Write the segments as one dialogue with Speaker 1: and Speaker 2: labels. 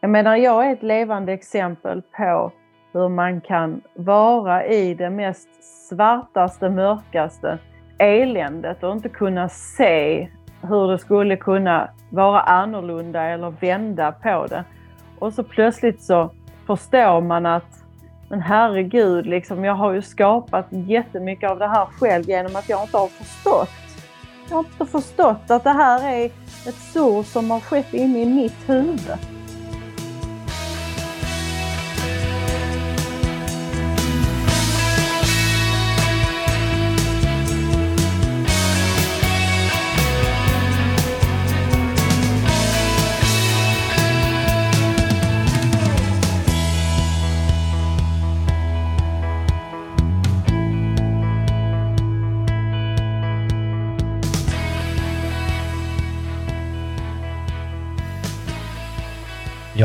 Speaker 1: Jag menar, jag är ett levande exempel på hur man kan vara i det mest svartaste, mörkaste eländet och inte kunna se hur det skulle kunna vara annorlunda eller vända på det. Och så plötsligt så förstår man att men herregud, liksom, jag har ju skapat jättemycket av det här själv genom att jag inte har förstått. Jag har inte förstått att det här är ett sår som har skett inne i mitt huvud.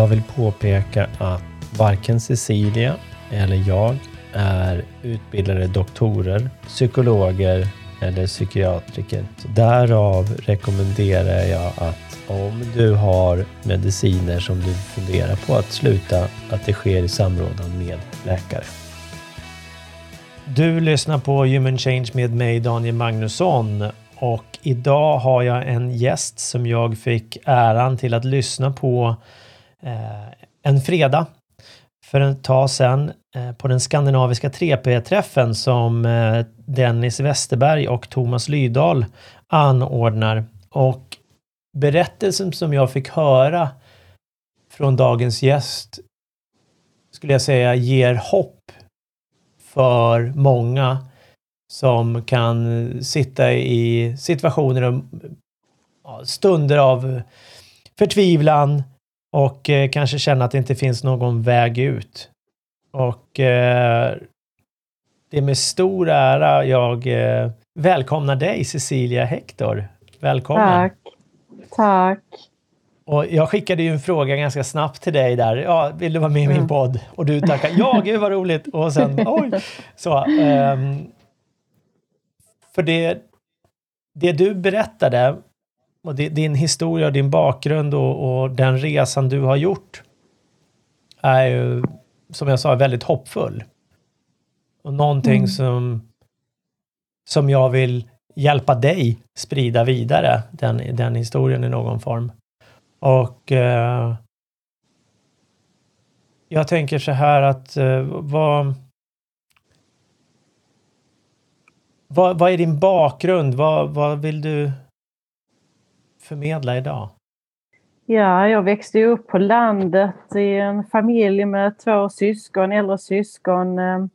Speaker 2: Jag vill påpeka att varken Cecilia eller jag är utbildade doktorer, psykologer eller psykiatriker. Så därav rekommenderar jag att om du har mediciner som du funderar på att sluta, att det sker i samråd med läkare. Du lyssnar på Human Change med mig Daniel Magnusson och idag har jag en gäst som jag fick äran till att lyssna på Eh, en fredag för ett tag sedan eh, på den skandinaviska 3P-träffen som eh, Dennis Westerberg och Thomas Lydahl anordnar. Och berättelsen som jag fick höra från dagens gäst skulle jag säga ger hopp för många som kan sitta i situationer och stunder av förtvivlan, och eh, kanske känna att det inte finns någon väg ut. Och eh, det är med stor ära jag eh, välkomnar dig Cecilia Hector. Välkommen!
Speaker 1: Tack! Tack!
Speaker 2: Och jag skickade ju en fråga ganska snabbt till dig där. Ja, vill du vara med i min mm. podd? Och du tackade ja, gud vad roligt! Och sen oj! Så, um, för det, det du berättade och din historia och din bakgrund och, och, den resan du har gjort är ju, som jag sa, väldigt hoppfull. Och någonting mm. som, som jag vill hjälpa dig sprida vidare, den, den historien i någon form. Och eh, jag tänker så här att eh, vad, vad, vad är din bakgrund? Vad, vad vill du förmedla idag?
Speaker 1: Ja, jag växte upp på landet i en familj med två syskon, äldre syskon, eh,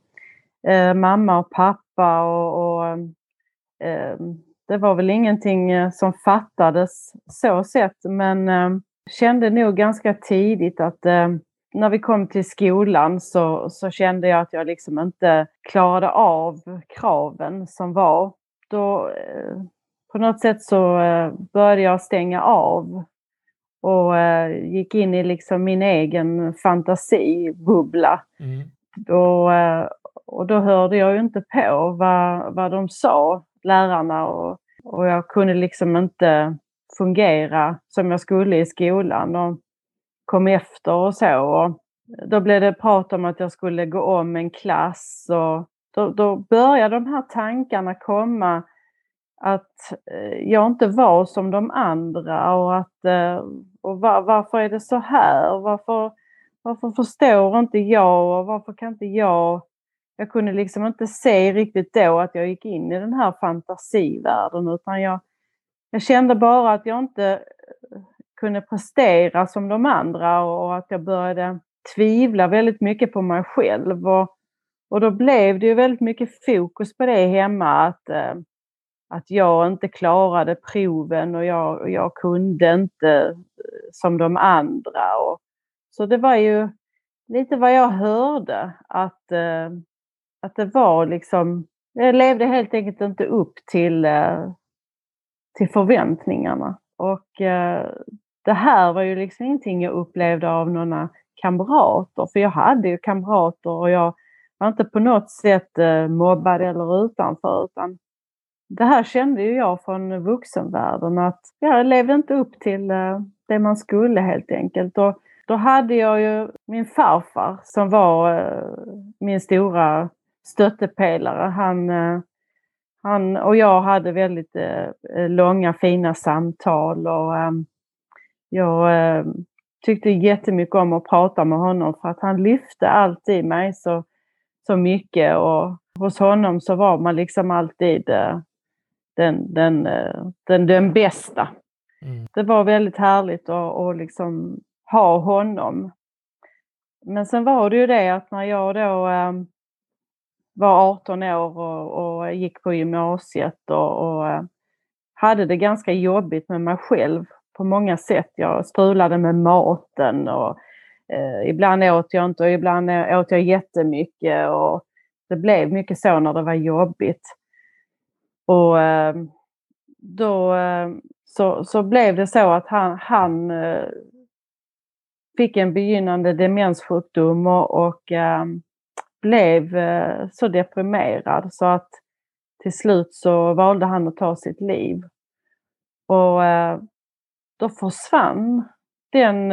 Speaker 1: eh mamma och pappa och, och eh, det var väl ingenting eh, som fattades så sett men eh, kände nog ganska tidigt att eh, när vi kom till skolan så, så kände jag att jag liksom inte klarade av kraven som var. Då eh, på något sätt så eh, började jag stänga av och eh, gick in i liksom min egen fantasibubbla. Mm. Och, eh, och då hörde jag ju inte på vad, vad de sa, lärarna, och, och jag kunde liksom inte fungera som jag skulle i skolan och kom efter och så. Och då blev det prat om att jag skulle gå om en klass och då, då började de här tankarna komma att eh, jag inte var som de andra och att eh, och var, varför är det så här? Varför, varför förstår inte jag och varför kan inte jag? Jag kunde liksom inte se riktigt då att jag gick in i den här fantasivärlden utan jag, jag kände bara att jag inte eh, kunde prestera som de andra och att jag började tvivla väldigt mycket på mig själv. Och, och då blev det ju väldigt mycket fokus på det hemma att att jag inte klarade proven och jag, och jag kunde inte eh, som de andra. Och, så det var ju lite vad jag hörde, att, eh, att det var liksom, jag levde helt enkelt inte upp till, eh, till förväntningarna. Och eh, det här var ju liksom ingenting jag upplevde av några kamrater, för jag hade ju kamrater och jag var inte på något sätt eh, mobbad eller utanför, utan det här kände ju jag från vuxenvärlden att jag levde inte upp till eh, det man skulle helt enkelt. Och Då hade jag ju min farfar som var eh, min stora stöttepelare. Han, eh, han och jag hade väldigt långa fina samtal och ehm, jag tyckte jättemycket om att prata med honom för att han lyfte alltid mig så, så mycket och hos honom så var man liksom alltid den, den, den, den bästa. Mm. Det var väldigt härligt att och liksom ha honom. Men sen var det ju det att när jag då eh, var 18 år och, och, gick på gymnasiet och, och eh, hade det ganska jobbigt med mig själv på många sätt. Jag strulade med maten och eh, ibland åt jag inte och ibland åt jag jättemycket och det blev mycket så när det var jobbigt. Och eh, då eh, så, så blev det så att han, han eh, fick en begynnande demenssjukdom och, och blev så deprimerad så att till slut så valde han att ta sitt liv. Och då försvann den,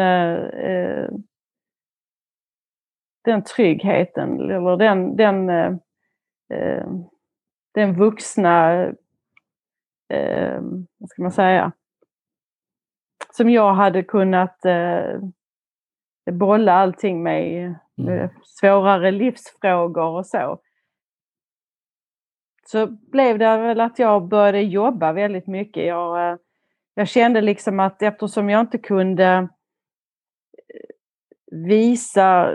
Speaker 1: den tryggheten, eller den, den, den vuxna, vad ska man säga, som jag hade kunnat bolla allting med, mm. svårare livsfrågor och så. Så blev det väl att jag började jobba väldigt mycket. Jag, eh, jag kände liksom att eftersom jag inte kunde eh, visa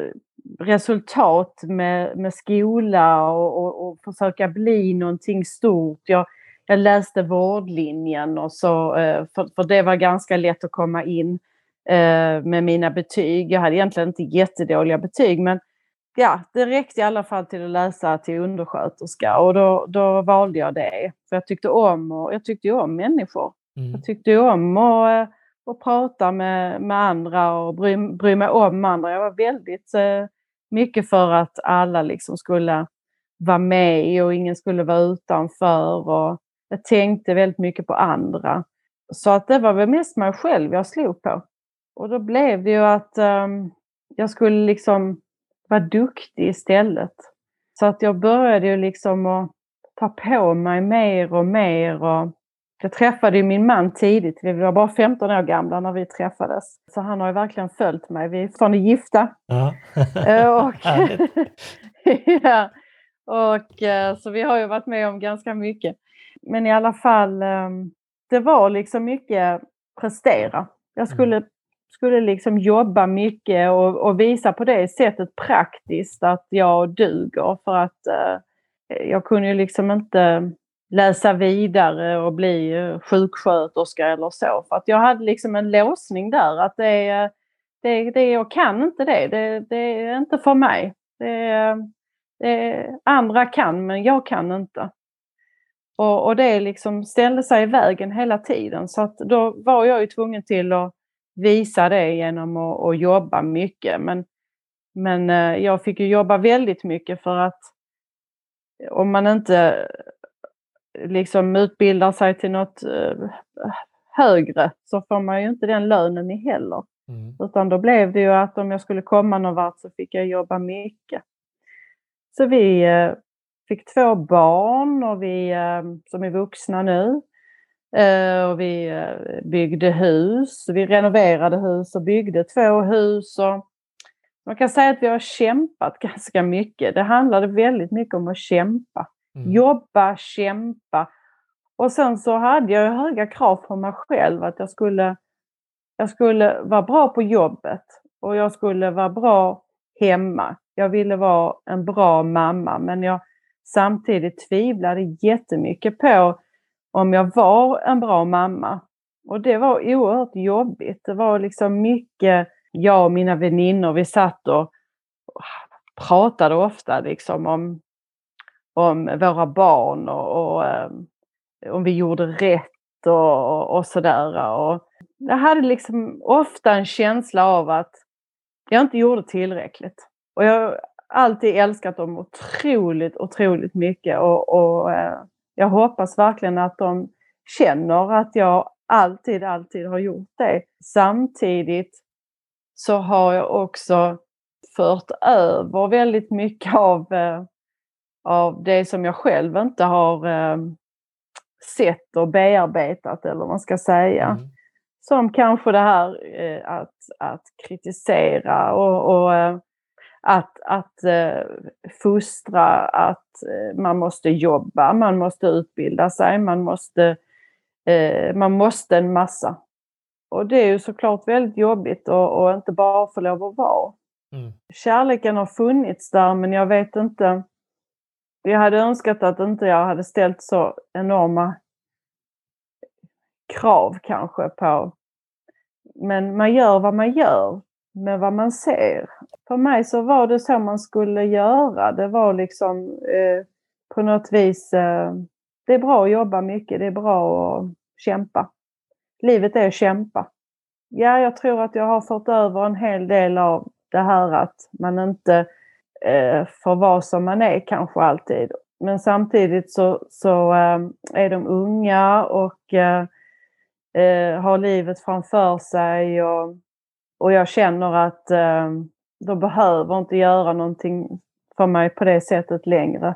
Speaker 1: resultat med, med skola och, och, och försöka bli någonting stort. Jag, jag läste vårdlinjen och så, eh, för, för det var ganska lätt att komma in eh, med mina betyg. Jag hade egentligen inte jättedåliga betyg men ja, det räckte i alla fall till att läsa till undersköterska och då, då valde jag det. För jag tyckte om, och, jag tyckte om människor. Mm. Jag tyckte om att, och prata med, med andra och bry, bry mig om andra. Jag var väldigt eh, mycket för att alla liksom skulle vara med och ingen skulle vara utanför. Och jag tänkte väldigt mycket på andra. Så att det var väl mest mig själv jag slog på. Och då blev det ju att um, jag skulle liksom vara duktig istället. Så att jag började ju liksom att ta på mig mer och mer. Och jag träffade ju min man tidigt, vi var bara 15 år gamla när vi träffades. Så han har ju verkligen följt mig. Vi är fortfarande gifta. Ja. Eh, och, ja. och, eh, så vi har ju varit med om ganska mycket. Men i alla fall, ehm, det var liksom mycket prestera. Jag skulle mm skulle liksom jobba mycket och, och, visa på det sättet praktiskt att jag duger för att eh, jag kunde ju liksom inte läsa vidare och bli eh, sjuksköterska eller så. För att jag hade liksom en låsning där att det, det, det, jag kan inte det. det. Det är inte för mig. Det, det, andra kan men jag kan inte. Och, och det liksom ställde sig i vägen hela tiden så att då var jag ju tvungen till att visa det genom att, att jobba mycket. Men, men eh, jag fick ju jobba väldigt mycket för att om man inte liksom utbildar sig till något eh, högre så får man ju inte den lönen i heller. Mm. Utan då blev det ju att om jag skulle komma någon vart så fick jag jobba mycket. Så vi eh, fick två barn och vi som är vuxna nu. Eh, och vi eh, byggde hus, vi renoverade hus och byggde två hus. Och man kan säga att vi har kämpat ganska mycket. Det handlade väldigt mycket om att kämpa. Mm. Jobba, kämpa. Och sen så hade jag höga krav på mig själv att jag skulle, jag skulle vara bra på jobbet och jag skulle vara bra hemma. Jag ville vara en bra mamma men jag samtidigt tvivlade jättemycket på om jag var en bra mamma. Och det var oerhört jobbigt. Det var liksom mycket, jag och mina väninnor, vi satt och pratade ofta liksom om, om våra barn och, och ehm, om vi gjorde rätt och, och sådär. Och jag hade liksom ofta en känsla av att jag inte gjorde tillräckligt. Och jag har alltid älskat dem otroligt, otroligt mycket och, och eh, jag hoppas verkligen att de känner att jag alltid, alltid har gjort det. Samtidigt så har jag också fört över väldigt mycket av, eh, av det som jag själv inte har eh, sett och bearbetat eller vad man ska säga. Mm. Som kanske det här eh, att, att kritisera och, och eh, att, att eh, fostra, att eh, man måste jobba, man måste utbilda sig, man måste, eh, man måste en massa. Och det är ju såklart väldigt jobbigt och, och inte bara få lov att vara. Mm. Kärleken har funnits där men jag vet inte. Jag hade önskat att inte jag hade ställt så enorma krav kanske på. Men man gör vad man gör med vad man ser. För mig så var det så man skulle göra. Det var liksom eh, på något vis, eh, det är bra att jobba mycket, det är bra att kämpa. Livet är att kämpa. Ja, jag tror att jag har fått över en hel del av det här att man inte eh, får vara som man är kanske alltid. Men samtidigt så, så eh, är de unga och eh, har livet framför sig och, och jag känner att de behöver inte göra någonting för mig på det sättet längre.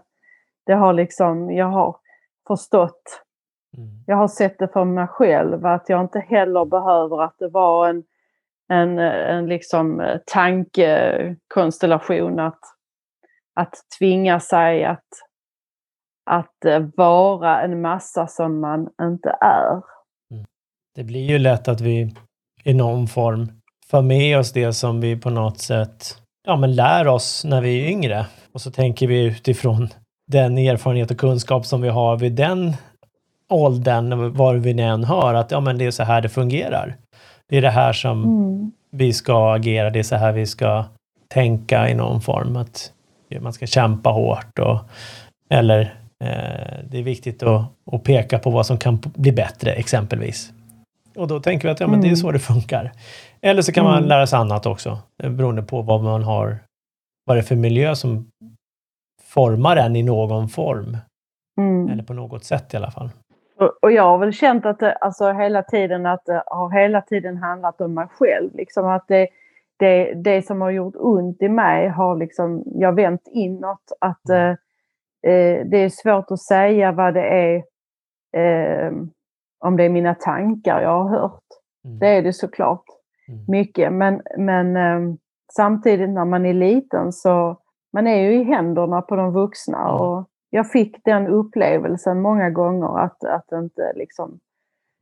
Speaker 1: Det har liksom, jag har förstått, mm. jag har sett det för mig själv att jag inte heller behöver att det var en, en, en liksom tankekonstellation att, att tvinga sig att, att eh, vara en massa som man inte är.
Speaker 2: Det blir ju lätt att vi i någon form för med oss det som vi på något sätt ja, men lär oss när vi är yngre. Och så tänker vi utifrån den erfarenhet och kunskap som vi har vid den åldern, var vi än hör, att ja, men det är så här det fungerar. Det är det här som mm. vi ska agera, det är så här vi ska tänka i någon form. Att man ska kämpa hårt och, eller eh, det är viktigt att, att peka på vad som kan bli bättre exempelvis. Och då tänker vi att ja, men det är mm. så det funkar. Eller så kan man mm. lära sig annat också, eh, beroende på vad man har, vad det är för miljö som formar en i någon form. Mm. Eller på något sätt i alla fall.
Speaker 1: Och, jag har väl känt att det, alltså hela tiden att det har hela tiden handlat om mig själv. Liksom att det, det, det som har gjort ont i mig har liksom, jag vänt inåt. Att mm. eh, eh det är svårt att säga vad det är eh, om det är mina tankar jag har hört. Mm. Det är det såklart mm. mycket. Men, men eh, samtidigt när man är liten så man är ju i händerna på de vuxna. Mm. Och jag fick den upplevelsen många gånger att, att, inte liksom,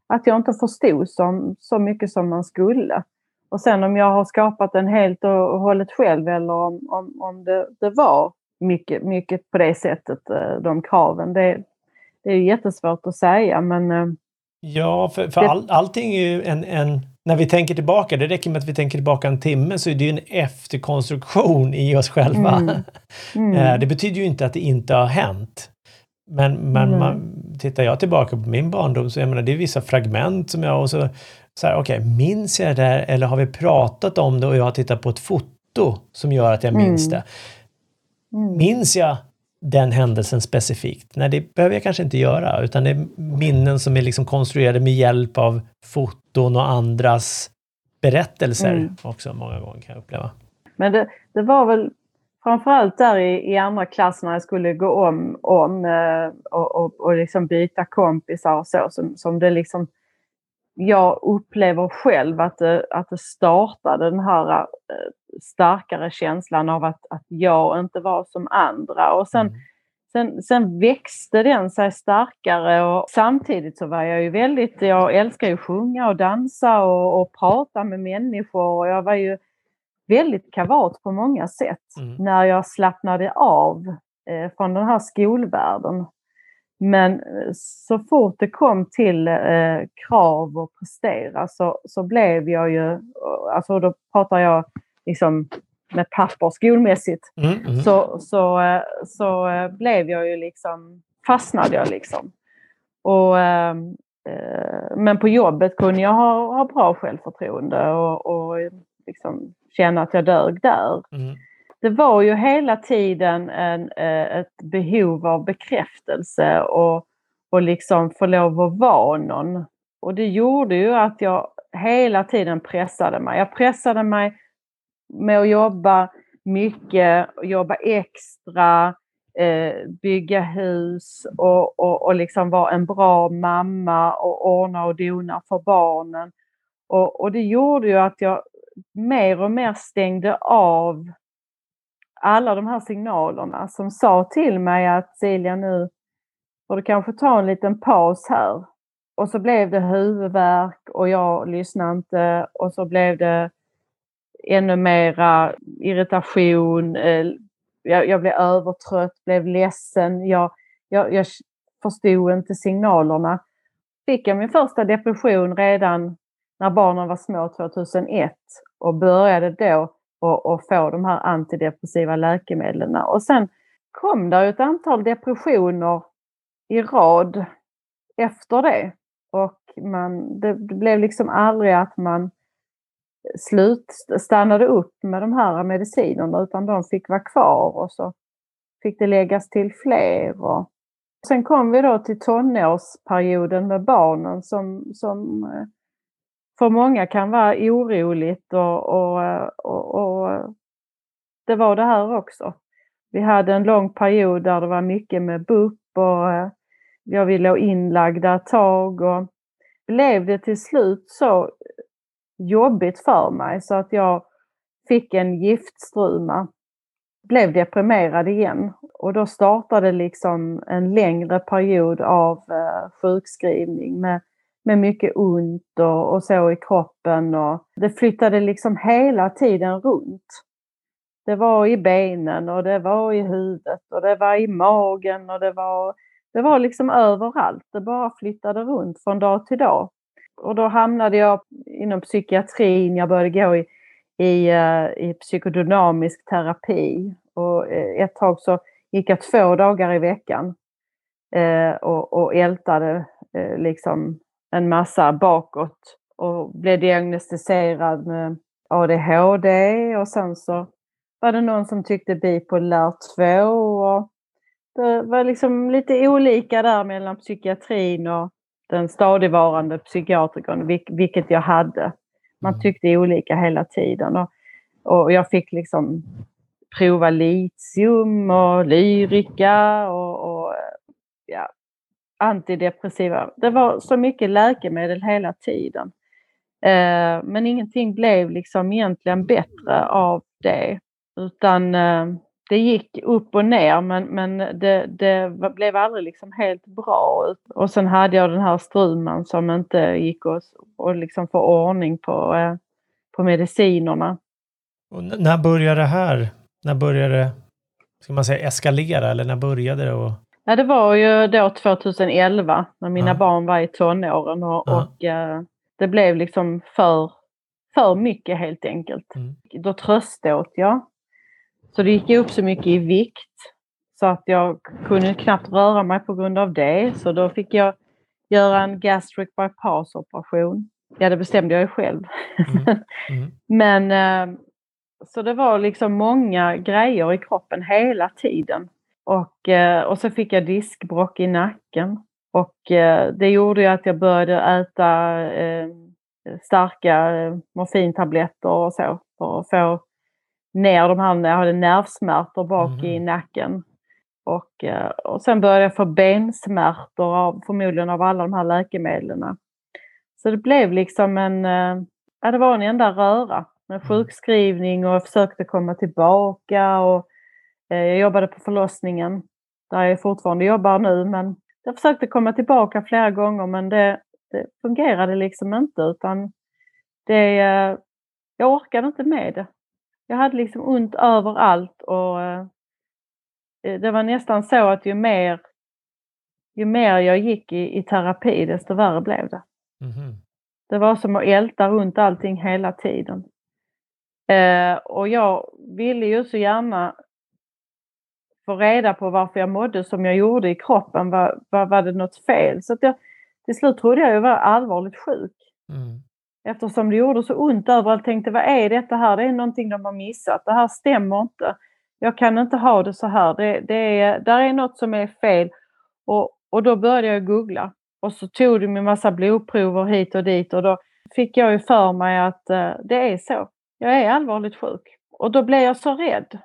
Speaker 1: att jag inte förstod så, så mycket som man skulle. Och sen om jag har skapat den helt och hållet själv eller om, om, om det, det var mycket, mycket på det sättet, eh, de kraven. Det, det är jättesvårt att säga men eh,
Speaker 2: Ja, för, för all, allting är ju en, en... När vi tänker tillbaka, det räcker med att vi tänker tillbaka en timme, så är det ju en efterkonstruktion i oss själva. Mm. Mm. Eh, det betyder ju inte att det inte har hänt. Men, men mm. man, tittar jag tillbaka på min barndom så jag menar, det är vissa fragment som jag... Och så, så här, okej, okay, minns jag det där eller har vi pratat om det och jag har tittat på ett foto som gör att jag minns mm. det? Mm. Minns jag den händelsen specifikt. Nej, det behöver jag kanske inte göra, utan det är minnen som är liksom konstruerade med hjälp av foton och andras berättelser mm. också många gånger kan jag uppleva.
Speaker 1: Men det, det var väl framförallt där i, i andra klass när jag skulle gå om, om eh, och, och, och liksom byta kompisar och så, som, som det liksom jag upplever själv att det, att det startade den här äh, starkare känslan av att, att jag inte var som andra. Och sen, mm. sen, sen växte den sig starkare och samtidigt så var jag ju väldigt, jag älskar ju att sjunga och dansa och, och prata med människor och jag var ju väldigt kavat på många sätt mm. när jag slappnade av eh, från den här skolvärlden. Men eh, så fort det kom till eh, krav och prestera så, så blev jag ju, alltså då pratar jag liksom med papper skolmässigt, mm, mm. Så, så, eh, så eh, blev jag ju liksom, fastnade jag liksom. Och, eh, men på jobbet kunde jag ha, ha bra självförtroende och, och liksom känna att jag dög där. Mm det var ju hela tiden en, eh, ett behov av bekräftelse och, och liksom få lov att vara någon. Och det gjorde ju att jag hela tiden pressade mig. Jag pressade mig med att jobba mycket, jobba extra, eh, bygga hus och, och, och liksom vara en bra mamma och ordna och dona för barnen. Och, och det gjorde ju att jag mer och mer stängde av alla de här signalerna som sa till mig att Silja nu får du kanske ta en liten paus här. Och så blev det huvudvärk och jag lyssnade inte och så blev det ännu mera irritation. Eh, jag, jag blev övertrött, blev ledsen. Jag, jag, jag förstod inte signalerna. Fick jag min första depression redan när barnen var små 2001 och började då och, få de här antidepressiva läkemedlen. Och sen kom det ett antal depressioner i rad efter det. Och man, det blev liksom aldrig att man slut, stannade upp med de här medicinerna utan de fick vara kvar och så fick det läggas till fler. Och sen kom vi då till tonårsperioden med barnen som, som eh, för många kan vara oroligt och, och, och, och det var det här också. Vi hade en lång period där det var mycket med BUP och eh, jag vi låg inlagda ett tag och blev det till slut så jobbigt för mig så att jag fick en giftstruma. Blev deprimerad igen och då startade liksom en längre period av eh, sjukskrivning med, med mycket ont och, och så i kroppen och det flyttade liksom hela tiden runt. Det var i benen och det var i huvudet och det var i magen och det var, det var liksom överallt. Det bara flyttade runt från dag till dag och då hamnade jag inom psykiatrin. Jag började gå i, i, eh, i psykodynamisk terapi. Och eh, ett tag så gick jag två dagar i veckan eh, och, och ältade eh, liksom en massa bakåt och blev diagnostiserad med ADHD och sen så var det någon som tyckte bipolär 2 och det var liksom lite olika där mellan psykiatrin och den stadigvarande psykiatrikern, vilket jag hade. Man mm. tyckte olika hela tiden. Och, och jag fick liksom prova litium och lyrika och, och ja, antidepressiva. Det var så mycket läkemedel hela tiden. Eh, men ingenting blev liksom egentligen bättre av det. Utan eh, det gick upp och ner men, men det, det blev aldrig liksom helt bra. Och sen hade jag den här struman som inte gick att och liksom få ordning på, eh, på medicinerna.
Speaker 2: Och när började det här? När började det ska man säga, eskalera eller när började det? Och...
Speaker 1: Ja, det var ju då 2011 när mina ja. barn var i tonåren och, ja. och eh, det blev liksom för, för mycket helt enkelt. Mm. Då tröståt jag så det gick upp så mycket i vikt så att jag kunde knappt röra mig på grund av det. Så då fick jag göra en gastric bypass operation. Ja, det bestämde jag ju själv. Mm. Mm. Men eh, så det var liksom många grejer i kroppen hela tiden. Och, eh, och så fick jag diskbrock i nacken. Och eh, det gjorde ju att jag började äta starka morfintabletter och så för att få ner de här, jag hade nervsmärtor bak mm. i nacken. Och, eh, och sen började jag få bensmärtor, av, förmodligen av alla de här läkemedlen. Så det blev liksom en, eh, ja det var en enda röra med mm. sjukskrivning och jag försökte komma tillbaka och eh, jag jobbade på förlossningen där jag fortfarande jobbar nu men jag försökte komma tillbaka flera gånger men det, det fungerade liksom inte utan det, jag orkade inte med det. Jag hade liksom ont överallt och eh, det var nästan så att ju mer, ju mer jag gick i, i terapi desto värre blev det. Mm. Det var som att älta runt allting hela tiden. Eh, och jag ville ju så gärna få reda på varför jag mådde som jag gjorde i kroppen. Var, var, var det något fel? Så att jag, till slut trodde jag jag var allvarligt sjuk. Mm. Eftersom det gjorde så ont överallt. Tänkte vad är detta här? Det är någonting de har missat. Det här stämmer inte. Jag kan inte ha det så här. Det, det är, där är något som är fel. Och, och då började jag googla. Och så tog de en massa blodprover hit och dit och då fick jag ju för mig att uh, det är så. Jag är allvarligt sjuk. och då blev jag så rädd.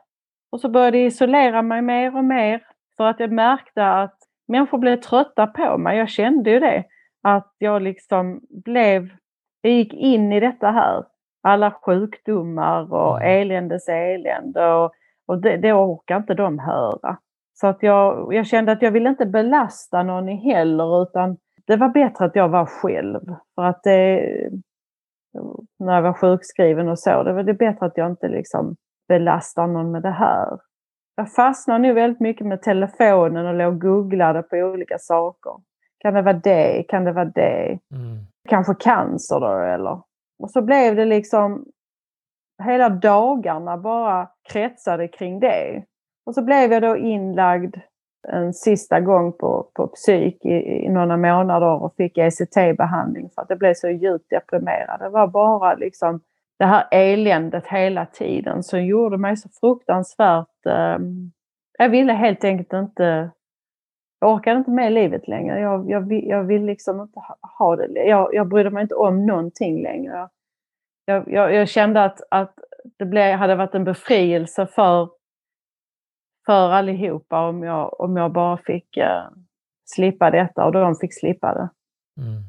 Speaker 1: Och så började jag isolera mig mer och mer för att jag märkte att människor blev trötta på mig. Jag kände ju det. Att jag liksom blev, jag gick in i detta här. Alla sjukdomar och mm. eländes elände och, och det, det orkar inte de höra. Så att jag, jag kände att jag ville inte belasta någon heller utan det var bättre att jag var själv. För att det, när jag var sjukskriven och så, det var det bättre att jag inte liksom belastar någon med det här. Jag fastnade nu väldigt mycket med telefonen och låg och googlade på olika saker. Kan det vara det? Kan det vara det? Mm. Kanske cancer då eller? Och så blev det liksom hela dagarna bara kretsade kring det. Och så blev jag då inlagd en sista gång på, på psyk i, i några månader och fick ECT-behandling för att jag blev så djupt deprimerad. Det var bara liksom det här eländet hela tiden som gjorde mig så fruktansvärt... Eh, jag ville helt enkelt inte... Jag orkade inte med livet längre. Jag, jag, jag vill liksom inte ha det. Jag, jag brydde mig inte om någonting längre. Jag, jag, jag kände att, att det blev, hade varit en befrielse för för allihopa om jag, om jag bara fick uh, slippa detta och de fick slippa det. Mm.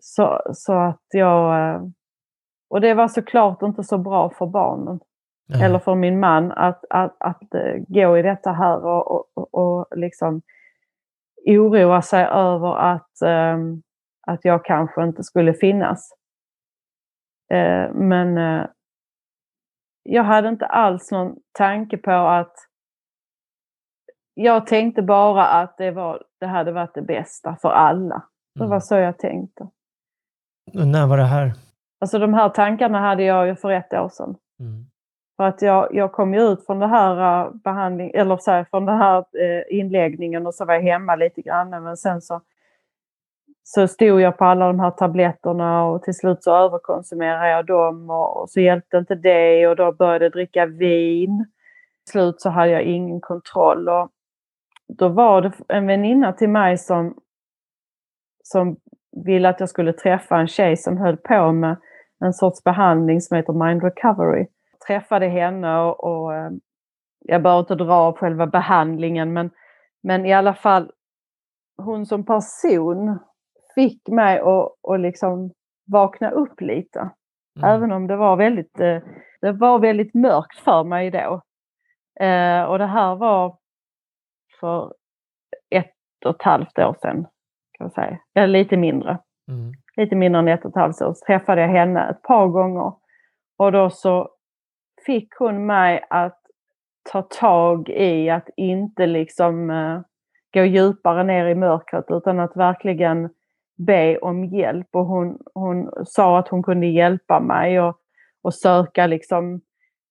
Speaker 1: Så, så att jag... Uh, och det var såklart inte så bra för barnen. Mm. Eller för min man att, att, att uh, gå i detta här och, och, och liksom oroa sig över att, um, att jag kanske inte skulle finnas. men jag hade inte alls någon tanke på att jag tänkte bara att det, var, det hade varit det bästa för alla. Det var mm. så jag tänkte.
Speaker 2: när var det här?
Speaker 1: Alltså de här tankarna hade jag ju för ett år sedan. Mm. För att jag, jag kom ju ut från det här uh, behandling, eller så här, från den här uh, inläggningen och så var jag hemma lite grann. Men sen så, så stod jag på alla de här tabletterna och till slut så överkonsumerade jag dem och, och så hjälpte inte det och då började jag dricka vin. Till slut så hade jag ingen kontroll. Och då var det en väninna till mig som, som ville att jag skulle träffa en tjej som höll på med en sorts behandling som heter Mind Recovery. Jag träffade henne och, och eh, jag behöver inte dra av själva behandlingen men, men i alla fall hon som person fick mig att, att liksom vakna upp lite. Mm. Även om det var väldigt, eh, det var väldigt mörkt för mig då. Eh, och det här var för ett och ett halvt år sedan. Kan jag säga. Eller lite mindre. Mm. Lite mindre än ett och ett halvt år. Så träffade jag henne ett par gånger. Och då så fick hon mig att ta tag i att inte liksom eh, gå djupare ner i mörkret utan att verkligen be om hjälp. Och hon, hon sa att hon kunde hjälpa mig och, och söka liksom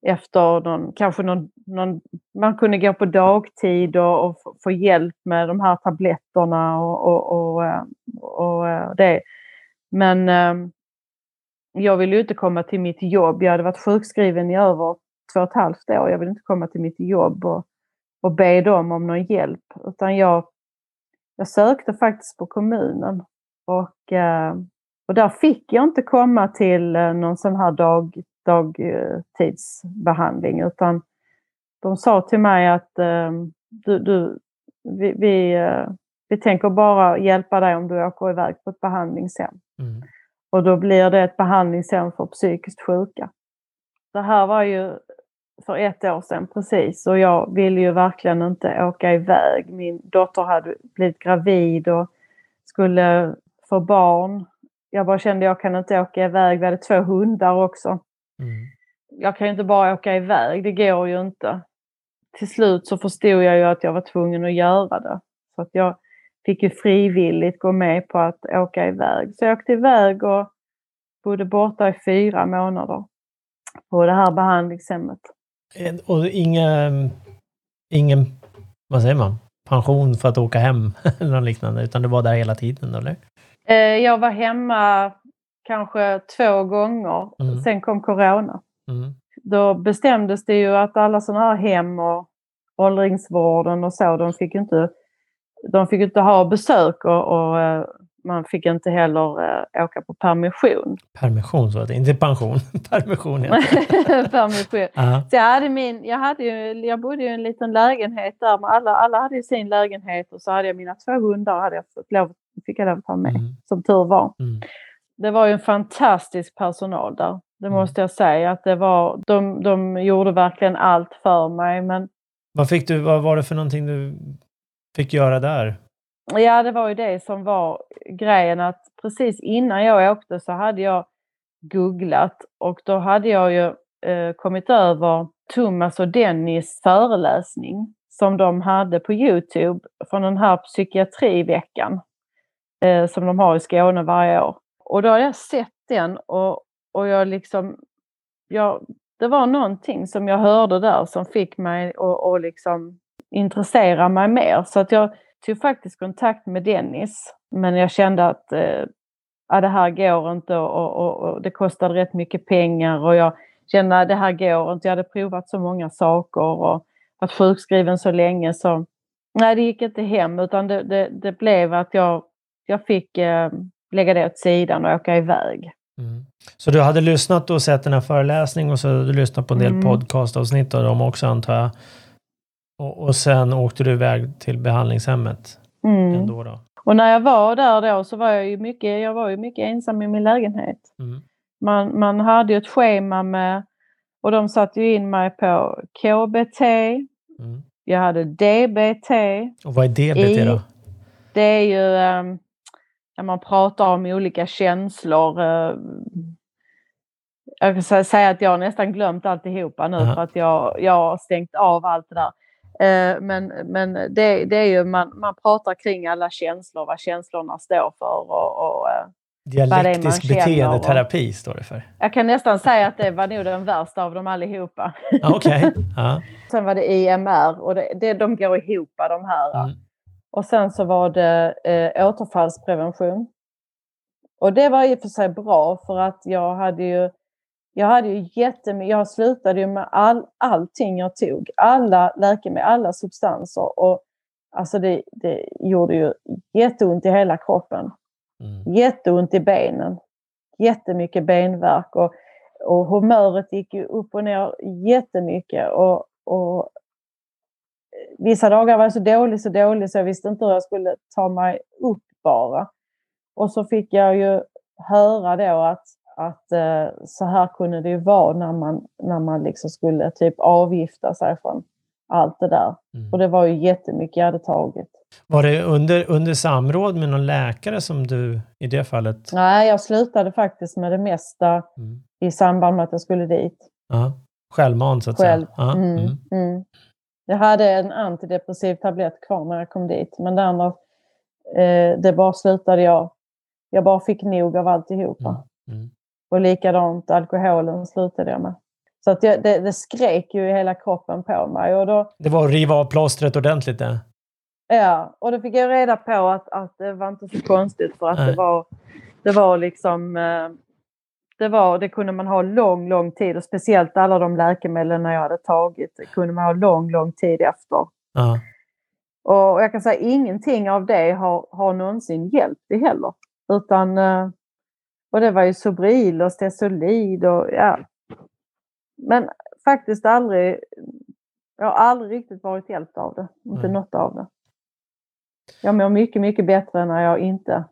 Speaker 1: efter någon, kanske någon, någon, man kunde gå på dagtid och, och få hjälp med de här tabletterna och, och, och, eh, och eh, det. Men eh, jag ville ju inte komma till mitt jobb. Jag hade varit sjukskriven i över två och ett halvt år. Jag ville inte komma till mitt jobb och, och be dem om någon hjälp. Utan jag, jag sökte faktiskt på kommunen. Och, ehm, och där fick jag inte komma till eh, någon sån här dag, dagtidsbehandling utan de sa till mig att eh, du, du, vi, vi, eh, vi tänker bara hjälpa dig om du åker iväg på ett behandlingshem. Mm. Och då blir det ett behandlingshem för psykiskt sjuka. Det här var ju för ett år sedan precis och jag ville ju verkligen inte åka iväg. Min dotter hade blivit gravid och skulle få barn. Jag bara kände att jag kan inte åka iväg. Vi hade två hundar också. Mm. Jag kan ju inte bara åka iväg, det går ju inte. Till slut så förstod jag ju att jag var tvungen att göra det. Så att jag fick ju frivilligt gå med på att åka iväg. Så jag åkte iväg och bodde borta i fyra månader på det här behandlingshemmet.
Speaker 2: Och ingen, ingen, vad säger man, pension för att åka hem eller något liknande, utan du var där hela tiden eller?
Speaker 1: Eh, jag var hemma kanske två gånger. Mm. Sen kom corona. Mm. Då bestämdes det ju att alla sådana här hem och åldringsvården och så, de fick inte, de fick inte ha besök och, och, man fick inte heller eh, åka på permission.
Speaker 2: Permission, så att inte pension. permission
Speaker 1: permission. Uh-huh. Så jag, hade min, jag, hade ju, jag bodde i en liten lägenhet där, men alla, alla hade sin lägenhet och så hade jag mina två hundar hade jag fått lov, fick jag lov att ta med, mm. som tur var. Mm. Det var ju en fantastisk personal där, det mm. måste jag säga. Att det var, de, de gjorde verkligen allt för mig. Men...
Speaker 2: Vad, fick du, vad var det för någonting du fick göra där?
Speaker 1: Ja, det var ju det som var grejen att precis innan jag åkte så hade jag googlat och då hade jag ju eh, kommit över Thomas och Dennis föreläsning som de hade på Youtube från den här psykiatriveckan eh, som de har i Skåne varje år. Och då har jag sett den och, och jag liksom, jag, det var någonting som jag hörde där som fick mig att liksom intressera mig mer. Så att jag tog faktiskt kontakt med Dennis. Men jag kände att eh, ja, det här går inte och, och, och, det kostade rätt mycket pengar och jag kände att det här går inte. Jag hade provat så många saker och varit sjukskriven så länge så nej, det gick inte hem utan det, det, det blev att jag, jag fick eh, lägga det åt sidan och åka iväg.
Speaker 2: Mm. Så du hade lyssnat och sett den här föreläsningen och så hade du lyssnat på en del mm. podcastavsnitt av dem också antar jag? Och, och sen åkte du iväg till behandlingshemmet?
Speaker 1: Mm. Ändå då. Och när jag var där då så var jag ju mycket, jag var ju mycket ensam i min lägenhet. Mm. Man, man hade ju ett schema med, och de satte ju in mig på KBT, mm. jag hade DBT.
Speaker 2: Och vad är DBT då?
Speaker 1: Det är ju um, när man pratar om olika känslor. Uh, jag kan säga att jag har nästan glömt alltihopa nu uh -huh. för att jag, jag har stängt av allt det där. Eh, men, men det, det är ju, man, man pratar kring alla känslor, vad känslorna står för och, och eh,
Speaker 2: Dialektisk beteendeterapi står det för.
Speaker 1: Jag kan nästan säga att det var nog den värsta av dem allihopa.
Speaker 2: Okej. Okay. Ja.
Speaker 1: Sen var det IMR och det, det, de går ihop de här. Mm. Och sen så var det eh, återfallsprevention. Och det var i och för sig bra för att jag hade ju jag hade ju jättemycket, jag slutade ju med all, allting jag tog. Alla läkemedel, alla substanser. Och alltså det, det gjorde ju jätteont i hela kroppen. Mm. Jätteont i benen. Jättemycket benvärk och, och humöret gick ju upp och ner jättemycket. Och, och vissa dagar var jag så dålig, så dålig så jag visste inte hur jag skulle ta mig upp bara. Och så fick jag ju höra då att att eh, så här kunde det ju vara när man, när man liksom skulle typ avgifta sig från allt det där. Mm. Och det var ju jättemycket jag hade tagit.
Speaker 2: Var det under, under samråd med någon läkare som du i det fallet?
Speaker 1: Nej, jag slutade faktiskt med det mesta mm. i samband med att jag skulle dit.
Speaker 2: Ja. Självmant så att Själv. säga? Ja.
Speaker 1: Mm. mm. Mm. Jag hade en antidepressiv tablett kvar när jag kom dit, men det andra, eh, det bara slutade jag. Jag bara fick nog av alltihopa. Mm. Och likadant alkoholen slutade jag med. Så att jag, det, det skrek ju i hela kroppen på mig. Och då,
Speaker 2: det var att riva av plåstret ordentligt det?
Speaker 1: Ja, och då fick jag reda på att, att det var inte så konstigt för att det var, det var liksom eh, det, var, det kunde man ha lång, lång tid och speciellt alla de läkemedlen jag hade tagit kunde man ha lång, lång tid efter. Uh. Och jag kan säga ingenting av det har, har någonsin hjälpt det heller. Utan eh, och det var ju Sobril och Stesolid och ja. Men faktiskt aldrig, jag har aldrig riktigt varit hjälpt av det. Inte mm. något av det. Jag mår mycket, mycket bättre när jag inte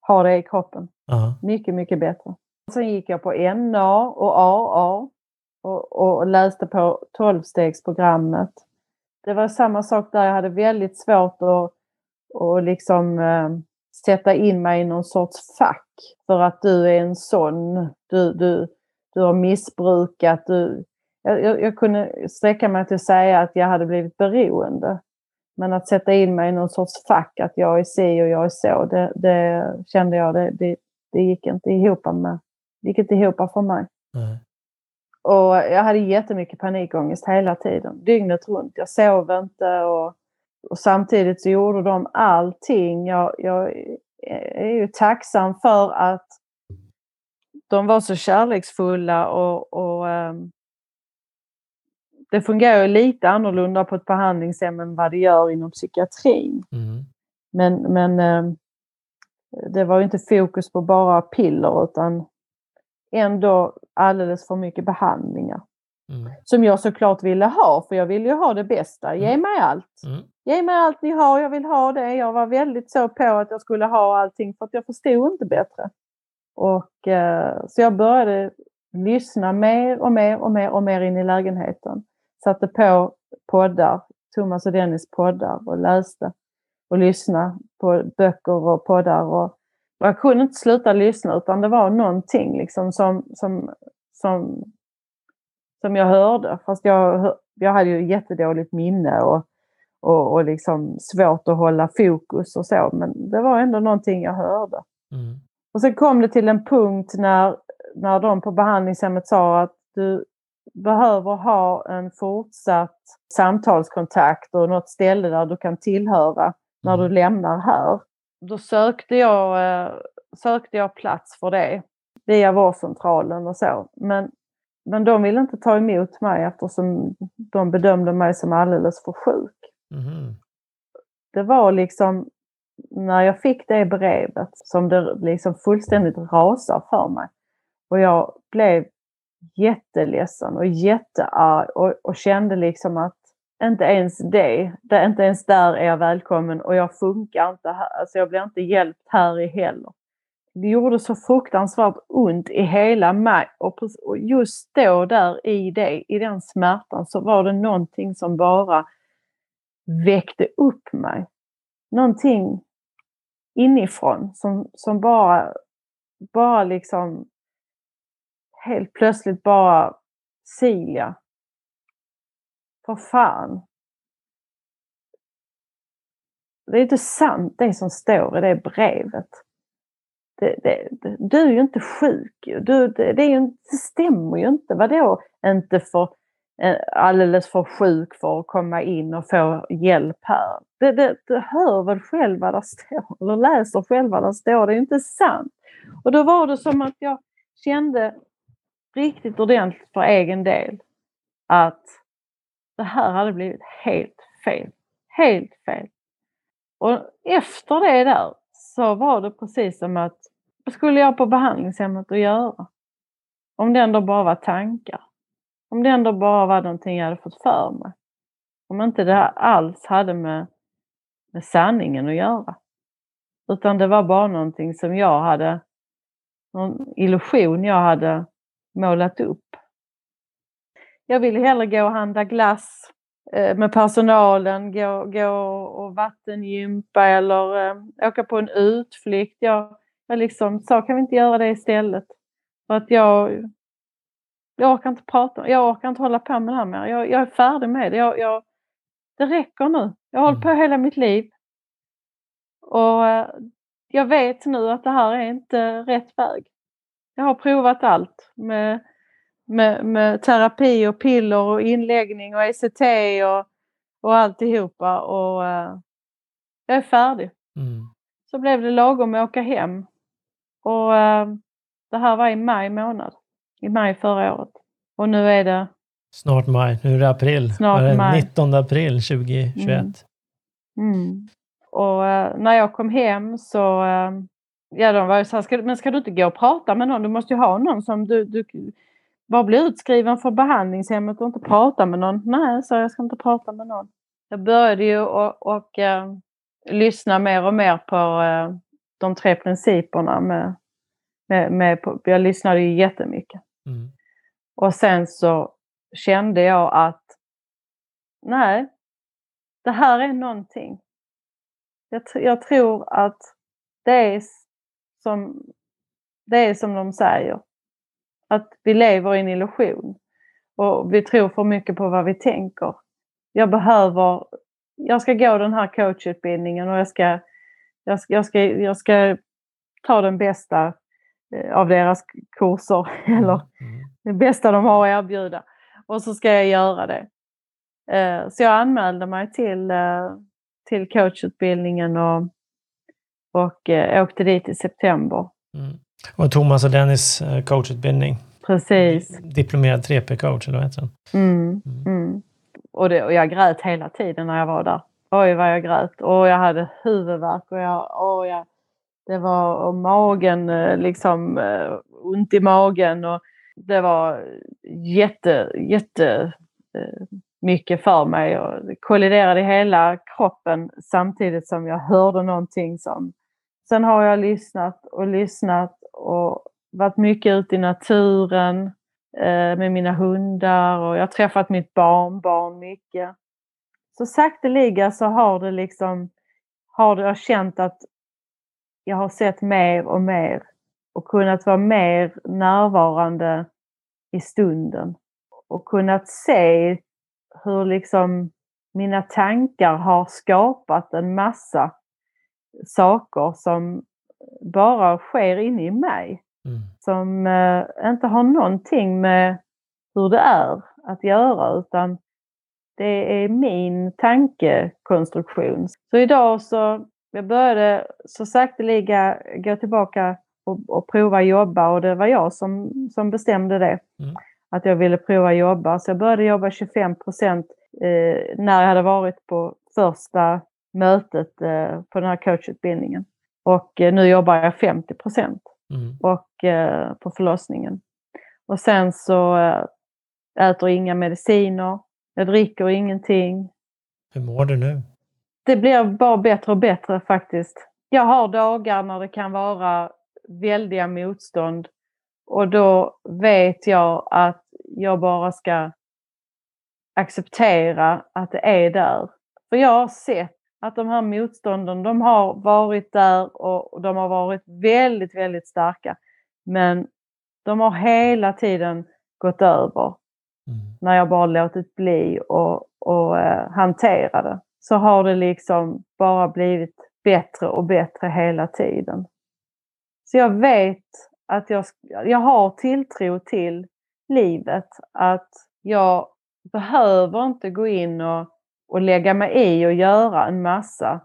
Speaker 1: har det i kroppen. Uh-huh. Mycket, mycket bättre. Sen gick jag på NA och AA och, och läste på 12-stegsprogrammet. Det var samma sak där. Jag hade väldigt svårt att och liksom eh, sätta in mig i någon sorts fack för att du är en sån, du, du, du har missbrukat, du, jag, jag, jag kunde sträcka mig till att säga att jag hade blivit beroende. Men att sätta in mig i någon sorts fack, att jag är si och jag är så, det, det kände jag, det, det, det, gick inte ihop med, det gick inte ihop för mig. Mm. Och jag hade jättemycket panikångest hela tiden, dygnet runt. Jag sov inte och och samtidigt så gjorde de allting. Jag, jag är ju tacksam för att de var så kärleksfulla och, och um, det fungerar ju lite annorlunda på ett behandlingshem än vad det gör inom psykiatrin. Mm. Men, men um, det var inte fokus på bara piller utan ändå alldeles för mycket behandlingar. Mm. Som jag såklart ville ha, för jag ville ju ha det bästa. Ge mm. mig allt. Mm. Ge mig allt ni har, jag vill ha det. Jag var väldigt så på att jag skulle ha allting för att jag förstod inte bättre. Och, eh, så jag började lyssna mer och mer och mer och mer in i lägenheten. Satte på poddar, Thomas och Dennis poddar och läste och lyssnade på böcker och poddar. Och, jag kunde inte sluta lyssna utan det var någonting liksom som, som, som, som jag hörde. Fast jag, jag hade ju jättedåligt minne och, och, och liksom svårt att hålla fokus och så. Men det var ändå någonting jag hörde. Mm. Och sen kom det till en punkt när, när de på behandlingshemmet sa att du behöver ha en fortsatt samtalskontakt och något ställe där du kan tillhöra när du mm. lämnar här. Då sökte jag, eh, sökte jag plats för det via vårdcentralen och så. Men, men de ville inte ta emot mig eftersom de bedömde mig som alldeles för sjuk. Mm. Det var liksom när jag fick det brevet som det liksom fullständigt rasade för mig. Och jag blev jätteledsen och jättearg och, och kände liksom att inte ens det, det, inte ens där är jag välkommen och jag funkar inte här, alltså jag blir inte hjälpt här i heller. Det gjorde så fruktansvärt ont i hela mig och, just då där i det, i den smärtan så var det någonting som bara väckte upp mig. Någonting inifrån som, som bara, bara liksom helt plötsligt bara Silja. För fan. Det är inte sant det som står i det brevet. Det, det, du är ju inte sjuk. Du, det, det, är ju, det stämmer ju inte. Vadå inte för eh, alldeles för sjuk för att komma in och få hjälp här. Det, det, du hör väl själv vad det står, eller läser själv vad det står. Det är inte sant. Och då var det som att jag kände riktigt ordentligt för egen del att det här hade blivit helt fel. Helt fel. Och efter det där så var det precis som att vad skulle jag på behandlingshemmet att göra? Om det ändå bara var tankar. Om det ändå bara var någonting jag hade fått för mig. Om inte det alls hade med, med sanningen att göra. Utan det var bara någonting som jag hade, någon illusion jag hade målat upp. Jag ville hellre gå och handla glass med personalen, gå, gå och vattengympa eller eh, åka på en utflykt. Jag, jag liksom sa, kan vi inte göra det istället? För att jag, jag orkar inte prata, jag orkar inte hålla på med det här mer. Jag, jag är färdig med det. Jag, jag, det räcker nu. Jag har hållit på mm. hela mitt liv. Och eh, jag vet nu att det här är inte rätt väg. Jag har provat allt med, med, med terapi och piller och inläggning och ECT och, och alltihopa. Och uh, jag är färdig. Mm. Så blev det lagom att åka hem. Och uh, det här var i maj månad i maj förra året. Och nu är det...
Speaker 2: Snart maj, nu är det april.
Speaker 1: Snart det maj.
Speaker 2: 19 april 2021. Mm.
Speaker 1: Mm. Och äh, när jag kom hem så, ja de var ju så här, ska, men ska du inte gå och prata med någon? Du måste ju ha någon som du, du bara blir utskriven för behandlingshemmet och inte prata med någon. Nej, så jag ska inte prata med någon. Jag började ju och, och äh, lyssna mer och mer på de tre principerna med med, med, jag lyssnade ju jättemycket. Mm. Och sen så kände jag att nej, det här är någonting. Jag, jag tror att det är, som, det är som de säger. Att vi lever i en illusion. Och vi tror för mycket på vad vi tänker. Jag behöver, jag ska gå den här coachutbildningen och jag ska, jag ska, jag ska, jag ska ta den bästa Eh, av deras kurser eller mm. det bästa de har att erbjuda. Och så ska jag göra det. Eh, så jag anmälde mig till, eh, till coachutbildningen och, och åkte dit i september.
Speaker 2: Mm. Och Thomas och Dennis coachutbildning?
Speaker 1: Precis.
Speaker 2: Diplomerad 3P-coach, eller vad heter den?
Speaker 1: Mm. Mm. mm. Och, det, och jag grät hela tiden när jag var där. Oj vad jag grät och jag hade huvudvärk och jag, och jag Det var magen, eh, liksom eh, ont i magen och det var jätte, jätte mycket för mig och kolliderade hela kroppen samtidigt som jag hörde någonting som... Sen har jag lyssnat och lyssnat och varit mycket ute i naturen eh, med mina hundar och jag har träffat mitt barnbarn mycket. Så sakteliga så har det liksom, har jag känt att jag har sett mer och mer och kunnat vara mer närvarande i stunden och kunnat se hur liksom mina tankar har skapat en massa saker som bara sker inne i mig. Mm. Som eh, inte har någonting med hur det är att göra utan det är min tankekonstruktion. Så idag så jag började så sakteliga gå tillbaka och, och prova jobba och det var jag som, som bestämde det. Mm att jag ville prova jobba. Så jag började jobba 25 procent eh, när jag hade varit på första mötet eh, på den här coachutbildningen. Och eh, nu jobbar jag 50 procent mm. eh, på förlossningen. Och sen så eh, äter inga mediciner, jag dricker ingenting.
Speaker 2: Hur mår du nu?
Speaker 1: Det blir bara bättre och bättre faktiskt. Jag har dagar när det kan vara väldiga motstånd och då vet jag att jag bara ska acceptera att det är där. För jag har sett att de här motstånden, de har varit där och de har varit väldigt, väldigt starka. Men de har hela tiden gått över. Mm. När jag bara låtit bli och, och eh, hantera det. Så har det liksom bara blivit bättre och bättre hela tiden. Så jag vet att jag, jag har tilltro till livet. Att jag behöver inte gå in och, och lägga mig i och göra en massa.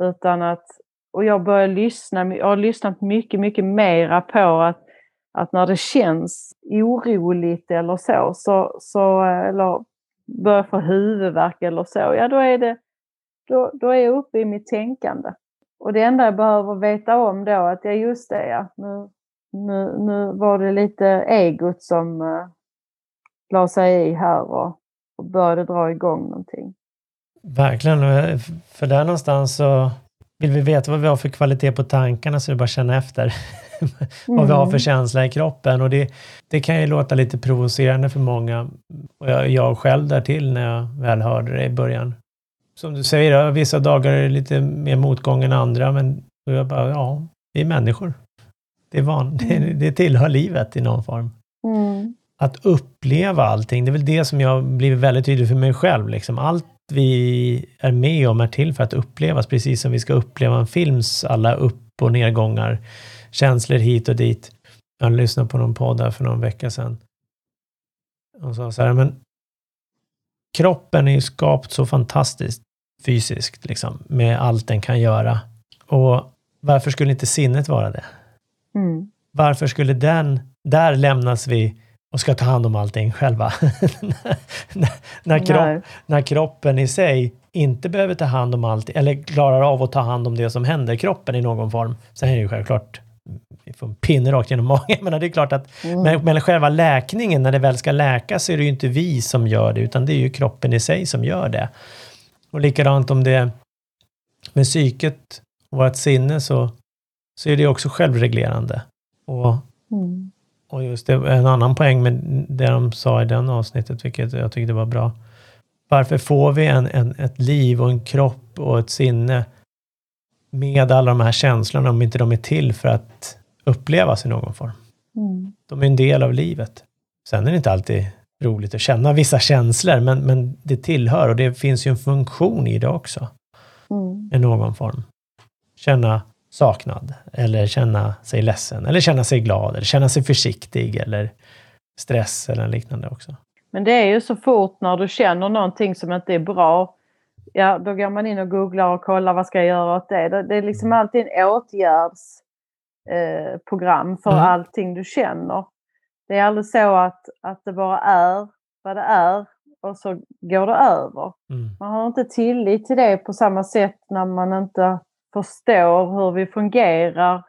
Speaker 1: Utan att, och jag börjar lyssna, jag har lyssnat mycket, mycket mera på att, att när det känns oroligt eller så, så, så eller börjar få huvudvärk eller så, ja då är det, då, då är jag uppe i mitt tänkande. Och det enda jag behöver veta om då att ja just det ja, nu, nu, nu var det lite egot som uh, la sig i här och, och började dra igång någonting.
Speaker 2: Verkligen, för där någonstans så vill vi veta vad vi har för kvalitet på tankarna så vi bara känna efter vad mm. vi har för mm. känsla i kroppen. Och det, det kan ju låta lite provocerande för många. Och jag, jag själv där till när jag väl hörde det i början. Som du säger, vissa dagar är det lite mer motgång än andra, men jag bara, ja, vi är människor. Det, är van, det, mm. det tillhör livet i någon form. Mm. Att uppleva allting, det är väl det som jag blivit väldigt tydlig för mig själv. Liksom. Allt vi är med om är till för att upplevas, precis som vi ska uppleva en films alla upp och nedgångar, känslor hit och dit. Jag lyssnade på någon podd här för någon vecka sedan. Och sa så här, men kroppen är ju skapt så fantastiskt fysiskt, liksom, med allt den kan göra. Och varför skulle inte sinnet vara det? Mm. Varför skulle den, där lämnas vi och ska ta hand om allting själva. när, kropp, när kroppen i sig inte behöver ta hand om allt, eller klarar av att ta hand om det som händer kroppen i någon form. Sen är det ju självklart, vi får en pinne rakt genom magen, men det är klart att mm. men, men själva läkningen, när det väl ska läkas, så är det ju inte vi som gör det, utan det är ju kroppen i sig som gör det. Och likadant om det med psyket och vårt sinne så, så är det också självreglerande. Och, mm. Och just det, en annan poäng med det de sa i den avsnittet, vilket jag tyckte var bra. Varför får vi en, en, ett liv och en kropp och ett sinne med alla de här känslorna om inte de är till för att upplevas i någon form? Mm. De är en del av livet. Sen är det inte alltid roligt att känna vissa känslor, men, men det tillhör och det finns ju en funktion i det också. Mm. I någon form. Känna saknad eller känna sig ledsen eller känna sig glad eller känna sig försiktig eller stress eller liknande också.
Speaker 1: Men det är ju så fort när du känner någonting som inte är bra, ja då går man in och googlar och kollar vad ska jag göra åt det. Det är liksom mm. alltid en åtgärdsprogram eh, för mm. allting du känner. Det är aldrig så att, att det bara är vad det är och så går det över. Mm. Man har inte tillit till det på samma sätt när man inte förstår hur vi fungerar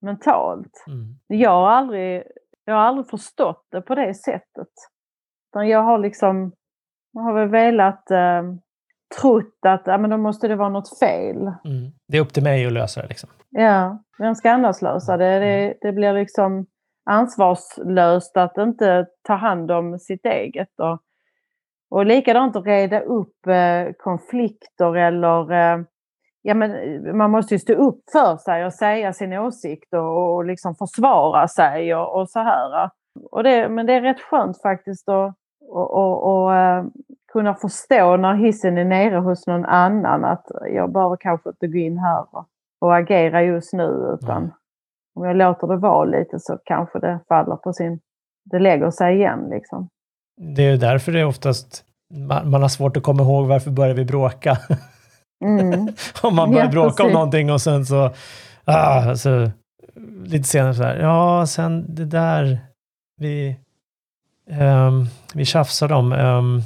Speaker 1: mentalt.
Speaker 2: Mm.
Speaker 1: Jag har aldrig, jag har aldrig förstått det på det sättet. Jag har liksom, jag har väl velat eh, trott att ja, men då måste det vara något fel.
Speaker 2: Mm. Det är upp till mig att lösa det liksom.
Speaker 1: Ja, vem ska annars lösa det? Det, det blir liksom ansvarslöst att inte ta hand om sitt eget. Och, och likadant att reda upp eh, konflikter eller eh, ja, men man måste ju stå upp för sig och säga sin åsikt och, och liksom försvara sig och, och så här. Och det, men det är rätt skönt faktiskt att och, uh, kunna förstå när hissen är nere hos någon annan att jag behöver kanske inte gå in här och, och agera just nu utan mm. om jag låter det vara lite så kanske det faller på sin... Det lägger sig igen liksom.
Speaker 2: Det är därför det är oftast man, man har svårt att komma ihåg varför börjar vi bråka. Mm. om man börjar ja, bråka precis. om någonting och sen så, ah, så lite senare så här, ja, sen det där vi, um, vi tjafsade om, um,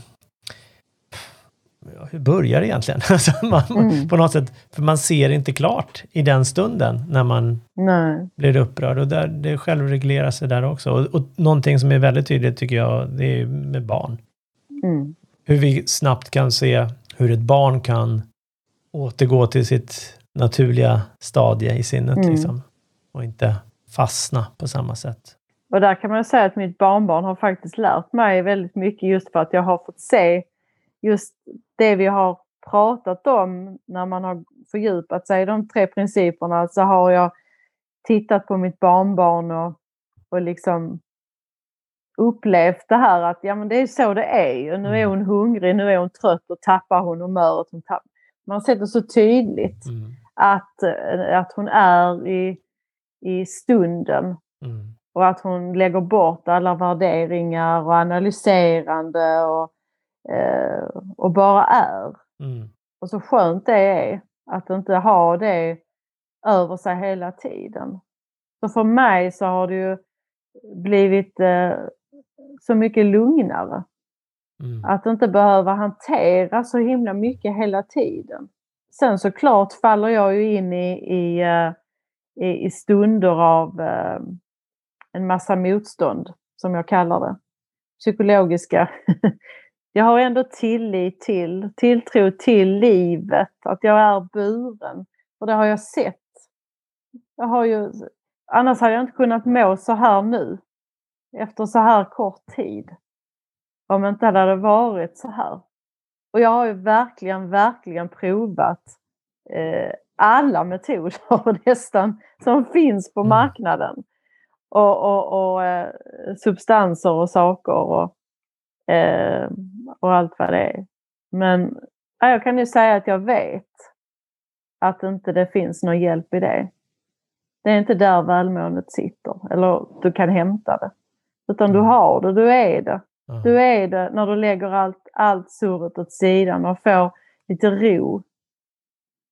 Speaker 2: hur börjar det egentligen? Alltså, man, mm. På något sätt, för man ser inte klart i den stunden när man Nej. blir upprörd. Och där, det självreglerar sig där också. Och, och någonting som är väldigt tydligt tycker jag, det är med barn. Mm. Hur vi snabbt kan se hur ett barn kan återgå till sitt naturliga stadie i sinnet mm. liksom, och inte fastna på samma sätt.
Speaker 1: Och där kan man säga att mitt barnbarn har faktiskt lärt mig väldigt mycket just för att jag har fått se just det vi har pratat om när man har fördjupat sig i de tre principerna så har jag tittat på mitt barnbarn och, och liksom upplevt det här att ja men det är så det är. Nu är mm. hon hungrig, nu är hon trött och tappar hon humöret. Hon tappar man det så tydligt mm. att, eh, att hon är i, i stunden. Mm. Och att hon lägger bort alla värderingar och analyserande och, eh, och bara är. Mm. Och så skönt det är att inte ha det över sig hela tiden. Så för mig så har det ju blivit eh, så mycket lugnare. Mm. Att inte behöva hantera så himla mycket hela tiden. Sen såklart faller jag ju in i, i, eh, i, i stunder av eh, en massa motstånd, som jag kallar det. Psykologiska. jag har ändå tillit till, tilltro till livet, att jag är buren. Och det har jag sett. Jag har ju, annars hade jag inte kunnat må så här nu, efter så här kort tid om inte det hade varit så här. Och jag har ju verkligen, verkligen provat eh, alla metoder nästan som finns på mm. marknaden. Och, och, och eh, substanser och saker och, eh, och allt vad det är. Men ja, jag kan ju säga att jag vet att inte det finns någon hjälp i det. Det är inte där välmåendet sitter, eller du kan hämta det. Utan du mm. har det, du är det. Du är det när du lägger allt, allt surret åt sidan och får lite ro.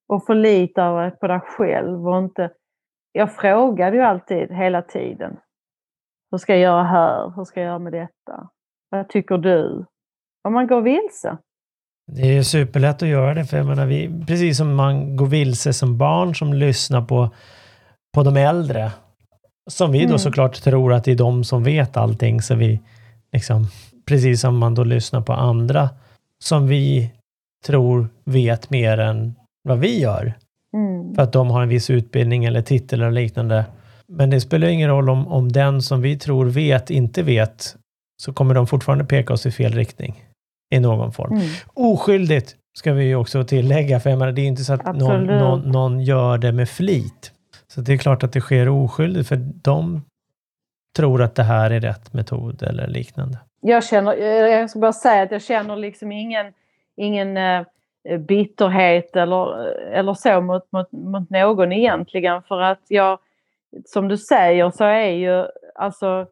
Speaker 1: Och förlitar dig på dig själv och inte... Jag frågade ju alltid, hela tiden. Hur ska jag göra här? Hur ska jag göra med detta? Vad tycker du? Om man går vilse.
Speaker 2: Det är superlätt att göra det, för jag menar, vi, precis som man går vilse som barn som lyssnar på, på de äldre, som vi då mm. såklart tror att det är de som vet allting, så vi Liksom, precis som man då lyssnar på andra som vi tror vet mer än vad vi gör. Mm. För att de har en viss utbildning eller titel eller liknande. Men det spelar ingen roll om, om den som vi tror vet inte vet, så kommer de fortfarande peka oss i fel riktning i någon form. Mm. Oskyldigt ska vi ju också tillägga, för jag menar, det är inte så att någon, någon, någon, gör det med flit. Så det är klart att det sker oskyldigt, för de tror att det här är rätt metod eller liknande?
Speaker 1: Jag känner, jag ska bara säga att jag känner liksom ingen, ingen uh, bitterhet eller, eller så mot, mot, mot någon egentligen för att jag, som du säger så är ju, alltså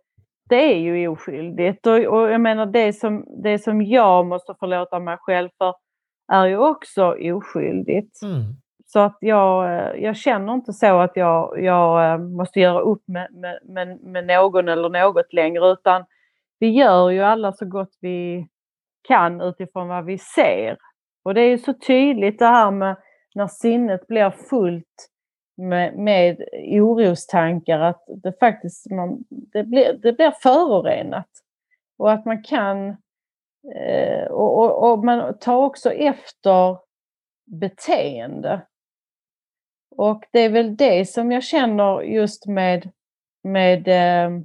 Speaker 1: det är ju oskyldigt och, och jag menar det som, det som jag måste förlåta mig själv för är ju också oskyldigt. Mm. Så att jag, eh, jag känner inte så att jag, jag eh, måste göra upp med, med, med, med någon eller något längre utan vi gör ju alla så gott vi kan utifrån vad vi ser. Och det är ju så tydligt det här med när sinnet blir fullt med, med orostankar att det faktiskt man, det blir, det blir förorenat. Och att man kan eh, och, och, och, man tar också efter beteende. Och det är väl det som jag känner just med, med eh,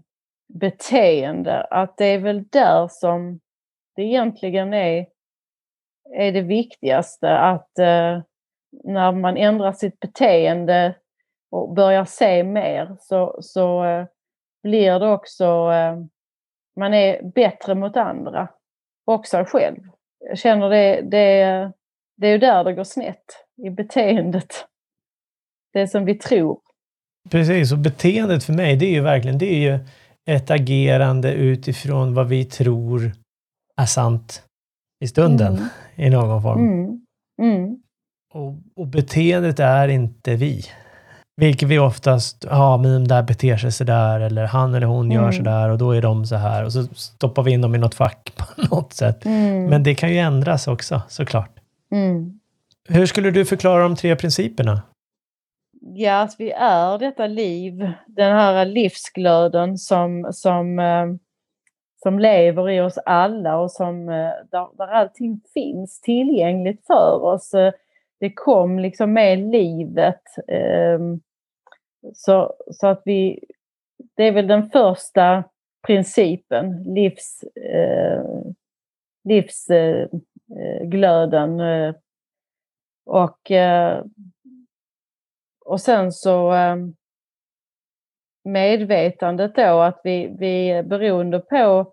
Speaker 1: beteende, att det är väl där som det egentligen är, är det viktigaste att eh, när man ändrar sitt beteende och börjar se mer så, så eh, blir det också, eh, man är bättre mot andra och sig själv. Jag känner det, det, det är ju där det går snett, i beteendet. Det som vi tror.
Speaker 2: Precis, och beteendet för mig det är ju verkligen det är ju ett agerande utifrån vad vi tror är sant i stunden mm. i någon form.
Speaker 1: Mm. Mm.
Speaker 2: Och, och, beteendet är inte vi. Vilket vi oftast, ja men de där beter sig sådär eller han eller hon gör mm. sådär och då är de så här och så stoppar vi in dem i något fack på något sätt.
Speaker 1: Mm.
Speaker 2: Men det kan ju ändras också såklart.
Speaker 1: Mm.
Speaker 2: Hur skulle du förklara de tre principerna?
Speaker 1: Ja, att vi är detta liv, den här livsglöden som, som, eh, som lever i oss alla och som, eh, där, där allting finns tillgängligt för oss. Eh, det kom liksom med livet. Så, så att vi, det är väl den första principen, livs, livsglöden. Och och sen så ehm, medvetandet då att vi, vi beroende på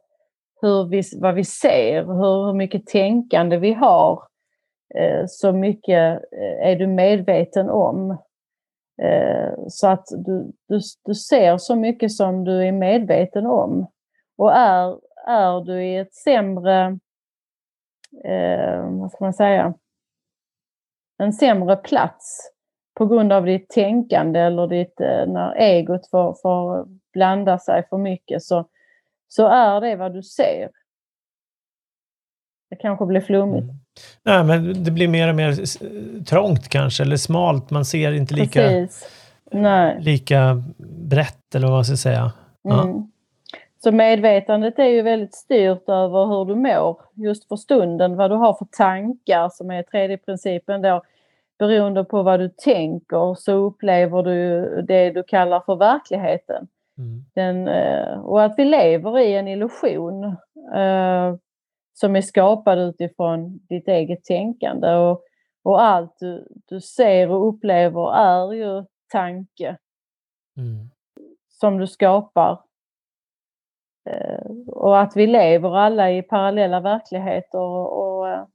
Speaker 1: hur vi, vad vi ser, hur, hur mycket tänkande vi har, eh, så mycket eh, är du medveten om. Eh, så att du, du, du ser så mycket som du är medveten om. Och är, är du i ett sämre, eh, vad ska man säga, en sämre plats på grund av ditt tänkande eller ditt, eh, när egot får, får blanda sig för mycket så, så är det vad du ser. Det kanske blir flummigt. Mm.
Speaker 2: Nej, men det blir mer och mer trångt kanske, eller smalt. Man ser inte lika, lika brett, eller vad man ska säga.
Speaker 1: Ja. Mm. Så medvetandet är ju väldigt styrt över hur du mår just för stunden, vad du har för tankar som är tredje principen då beroende på vad du tänker så upplever du det du kallar för verkligheten.
Speaker 2: Mm.
Speaker 1: Den, eh, och att vi lever i en illusion eh, som är skapad utifrån ditt eget tänkande. Och, och allt du, du ser och upplever är ju tanke
Speaker 2: mm.
Speaker 1: som du skapar. Eh, och att vi lever alla i parallella verkligheter och, och,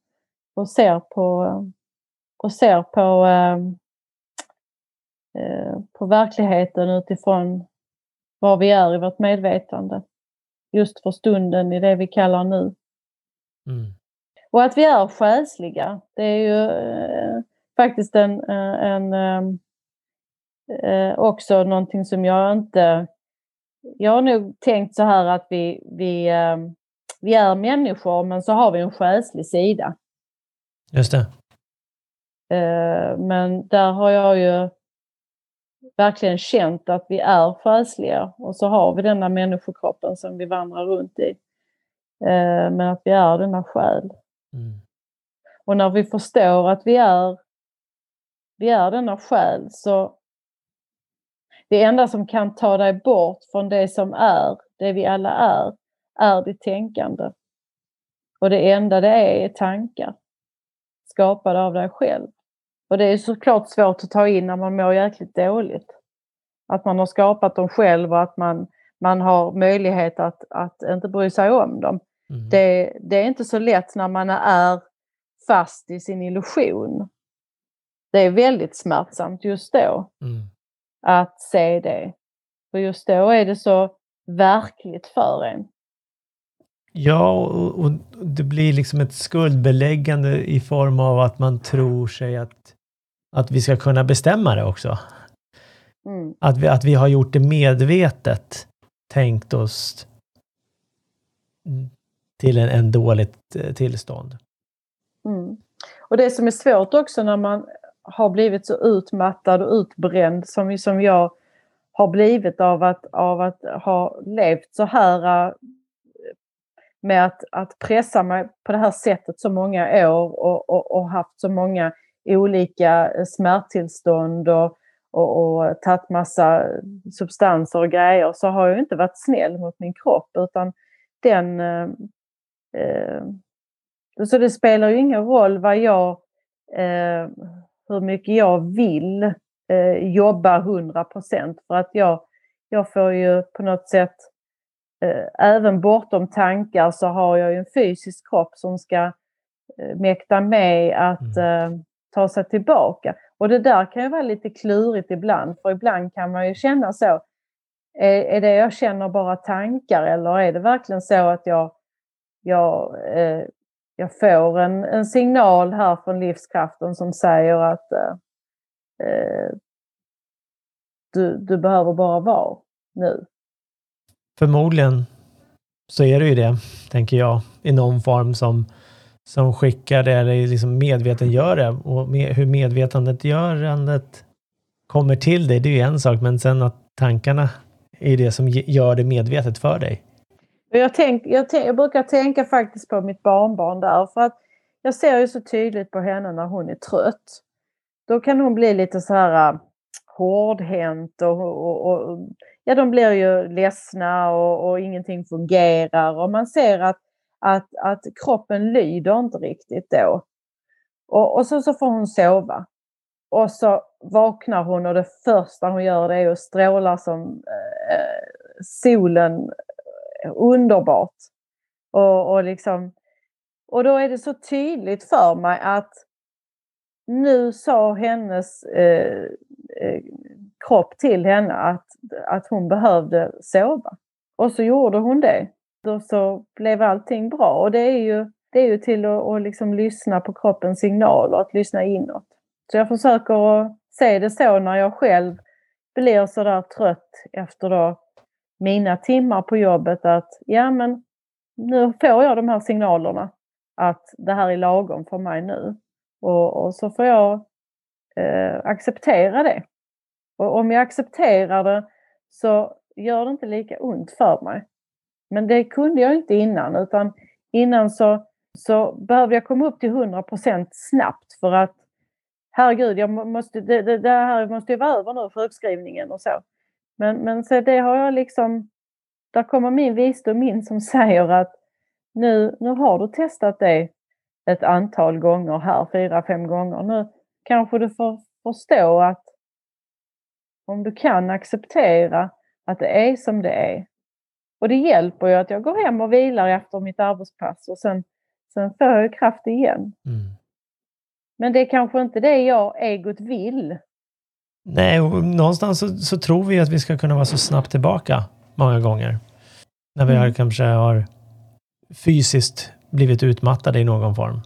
Speaker 1: och ser på och ser på, ehm, eh, på verkligheten utifrån var vi är i vårt medvetande. Just för stunden i det vi kallar nu.
Speaker 2: Mm.
Speaker 1: Och att vi är själsliga, det är ju eh, faktiskt en, eh, en ehm, eh, också någonting som jag inte... Jag har nog tänkt så här att vi, vi, ehm, vi är människor men så har vi en själslig sida.
Speaker 2: Just det.
Speaker 1: Eh, men där har jag ju verkligen känt att vi är själsliga och så har vi denna människokroppen som vi vandrar runt i. Eh, men att vi är denna själ.
Speaker 2: Mm.
Speaker 1: Och när vi förstår att vi är, vi är denna själ så det enda som kan ta dig bort från det som är, det vi alla är, är ditt tänkande. Och det enda det är är tankar skapade av dig själv. Och det är såklart svårt att ta in när man mår jäkligt dåligt. Att man har skapat dem själv och att man, man har möjlighet att, att inte bry sig om dem.
Speaker 2: Mm.
Speaker 1: Det, det är inte så lätt när man är fast i sin illusion. Det är väldigt smärtsamt just
Speaker 2: då mm.
Speaker 1: att se det. För just då är det så verkligt för en.
Speaker 2: Ja, och, och, det blir liksom ett skuldbeläggande i form av att man tror sig att att vi ska kunna bestämma det också.
Speaker 1: Mm.
Speaker 2: Att, vi, att vi har gjort det medvetet, tänkt oss till en, en dåligt eh, tillstånd.
Speaker 1: Mm. Och det som är svårt också när man har blivit så utmattad och utbränd som, som jag har blivit av att, av att ha levt så här äh, med att, att pressa mig på det här sättet så många år och, och, och haft så många olika äh, smärttillstånd och, och, och tagit massa substanser och grejer så har jag inte varit snäll mot min kropp utan den... Eh, så det spelar ju ingen roll vad jag, eh, hur mycket jag vill eh, jobba 100 procent för att jag, jag får ju på något sätt eh, även bortom tankar så har jag ju en fysisk kropp som ska eh, mäkta med att mm ta sig tillbaka. Och det där kan ju vara lite klurigt ibland, för ibland kan man ju känna så. Är, är det jag känner bara tankar eller är det verkligen så att jag, jag, eh, jag får en, en signal här från livskraften som säger att eh, eh du, du behöver bara vara nu.
Speaker 2: Förmodligen så är det ju det, tänker jag, i någon form som som skickar det eller liksom medvetengör det. Och med, hur medvetandegörandet kommer till dig, det är ju en sak, men sen att tankarna är det som gör det medvetet för dig.
Speaker 1: Jag, tänk, jag, tänk, jag brukar tänka faktiskt på mitt barnbarn där, för att jag ser ju så tydligt på henne när hon är trött. Då kan hon bli lite så här äh, hårdhänt och, och, och ja, de blir ju ledsna och, och ingenting fungerar och man ser att att, att kroppen lyder inte riktigt då. Och, och så, så får hon sova. Och så vaknar hon och det första hon gör det är att stråla som eh, solen eh, underbart. Och, och, liksom, och då är det så tydligt för mig att nu sa hennes eh, eh kropp till henne att, att hon behövde sova. Och så gjorde hon det då så blev allting bra. Och det är ju, det är ju till att, att liksom lyssna på kroppens signaler, att lyssna inåt. Så jag försöker att se det så när jag själv blir sådär trött efter då mina timmar på jobbet att ja men nu får jag de här signalerna att det här är lagom för mig nu. Och, och så får jag eh, acceptera det. Och om jag accepterar det så gör det inte lika ont för mig. Men det kunde jag inte innan utan innan så, så behövde jag komma upp till 100% snabbt för att herregud, jag måste, det, det, det här måste ju vara över nu, sjukskrivningen och så. Men, men så det har jag liksom, där kommer min visdom in som säger att nu, nu har du testat det ett antal gånger här, fyra, fem gånger. Nu kanske du får förstå att om du kan acceptera att det är som det är och det hjälper ju att jag går hem och vilar efter mitt arbetspass och sen, sen får jag kraft igen. Mm. Men det är kanske inte det jag, egot, vill.
Speaker 2: Nej, och någonstans så, så, tror vi att vi ska kunna vara så snabbt tillbaka många gånger. När vi mm. har, kanske har fysiskt blivit utmattade i någon form.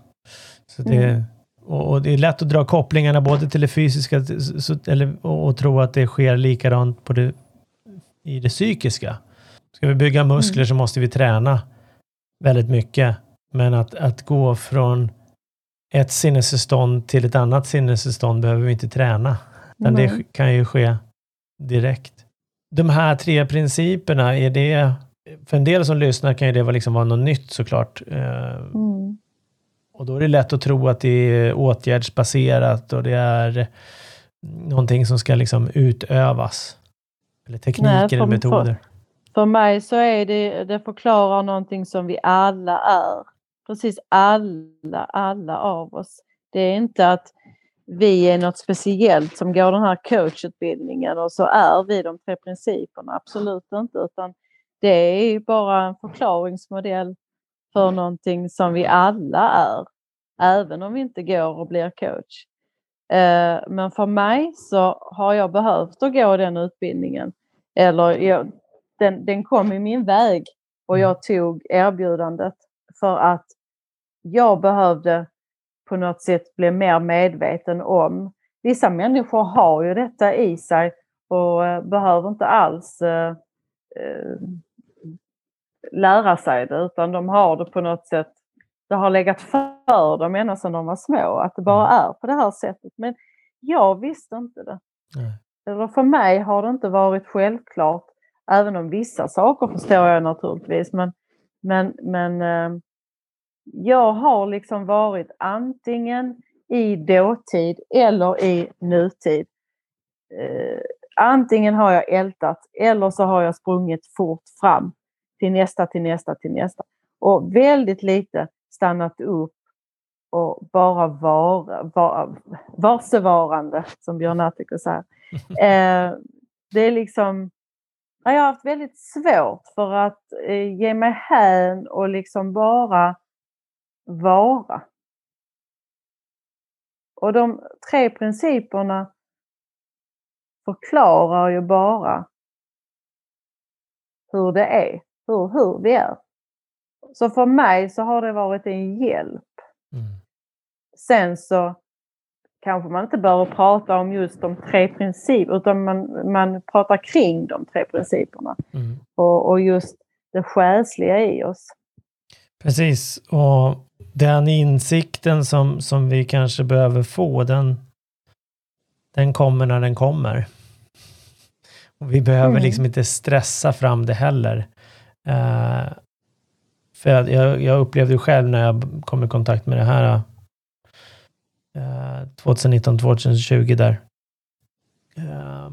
Speaker 2: Så det, mm. och, och, det är lätt att dra kopplingarna både till det fysiska så, eller, och, och tro att det sker likadant på det, i det psykiska. Ska vi bygga muskler mm. så måste vi träna väldigt mycket. Men att, att gå från ett sinnestillstånd till ett annat sinnestillstånd behöver vi inte träna. Mm. Det kan ju ske direkt. De här tre principerna, är det... För en del som lyssnar kan ju det vara, liksom vara något nytt såklart. Eh, mm. Och då är det lätt att tro att det är åtgärdsbaserat och det är någonting som ska liksom utövas. Eller tekniker Nej, eller metoder.
Speaker 1: För mig så är det, det förklarar någonting som vi alla är. Precis alla, alla av oss. Det är inte att vi är något speciellt som går den här coachutbildningen och så är vi de tre principerna. Absolut inte, utan det är bara en förklaringsmodell för någonting som vi alla är. Även om vi inte går och blir coach. Eh, men för mig så har jag behövt att gå den utbildningen. Eller jag, den, den kom i min väg och mm. jag tog erbjudandet för att jag behövde på något sätt bli mer medveten om. Vissa människor har ju detta i sig och eh, behöver inte alls eh, eh, lära sig det utan de har det på något sätt, det har legat för dem ända sedan de var små, att det bara mm. är på det här sättet. Men jag visste inte det.
Speaker 2: Nej.
Speaker 1: Eller för mig har det inte varit självklart, även om vissa saker förstår jag naturligtvis. Men, men, men eh, jag har liksom varit antingen i dåtid eller i nutid. Eh, antingen har jag ältat eller så har jag sprungit fort fram till nästa, till nästa, till nästa. Och väldigt lite stannat upp och bara vara, vara varsevarande, som Björn Attiker säger. Eh, det är liksom, jag har haft väldigt svårt för att eh, ge mig hän och liksom bara vara. Och de tre principerna förklarar ju bara hur det är, hur, hur vi är. Så för mig så har det varit en hjälp. Mm. Sen så kanske man inte behöver prata om just de tre principerna utan man, man pratar kring de tre principerna. Mm. Och, och just det själsliga i oss.
Speaker 2: Precis, och den insikten som, som vi kanske behöver få, den, den kommer när den kommer. Och vi behöver mm. liksom inte stressa fram det heller. Uh, för jag, jag upplevde själv när jag kom i kontakt med det här 2019-2020 där. Uh,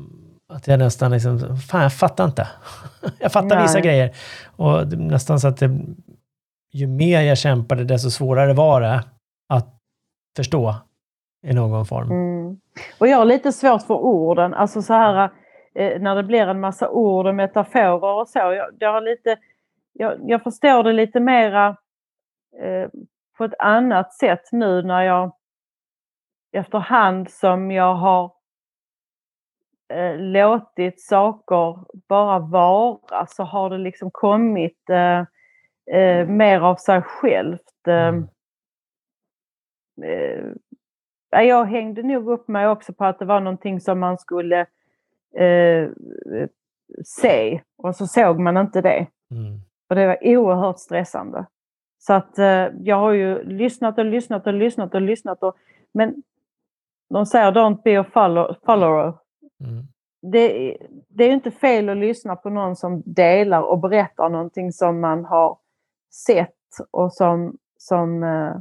Speaker 2: att jag nästan liksom, fan jag fattar inte. jag fattar Nej. vissa grejer. Och nästan så att det ju mer jag kämpade, desto svårare var det att förstå i någon form.
Speaker 1: Mm. Och jag har lite svårt för orden, alltså så här eh, när det blir en massa ord och metaforer och så. Jag, jag har lite, jag, jag, förstår det lite mera eh, på ett annat sätt nu när jag efterhand som jag har eh, låtit saker bara vara så har det liksom kommit eh, eh, mer av sig självt. Eh, mm. eh, jag hängde nog upp mig också på att det var någonting som man skulle eh, se och så såg man inte det. Mm. Och det var oerhört stressande. Så att jag har ju lyssnat och lyssnat och lyssnat och lyssnat. Och, men de säger don't be a follower. Mm. Det, det är inte fel att lyssna på någon som delar och berättar någonting som man har sett och som, som eh,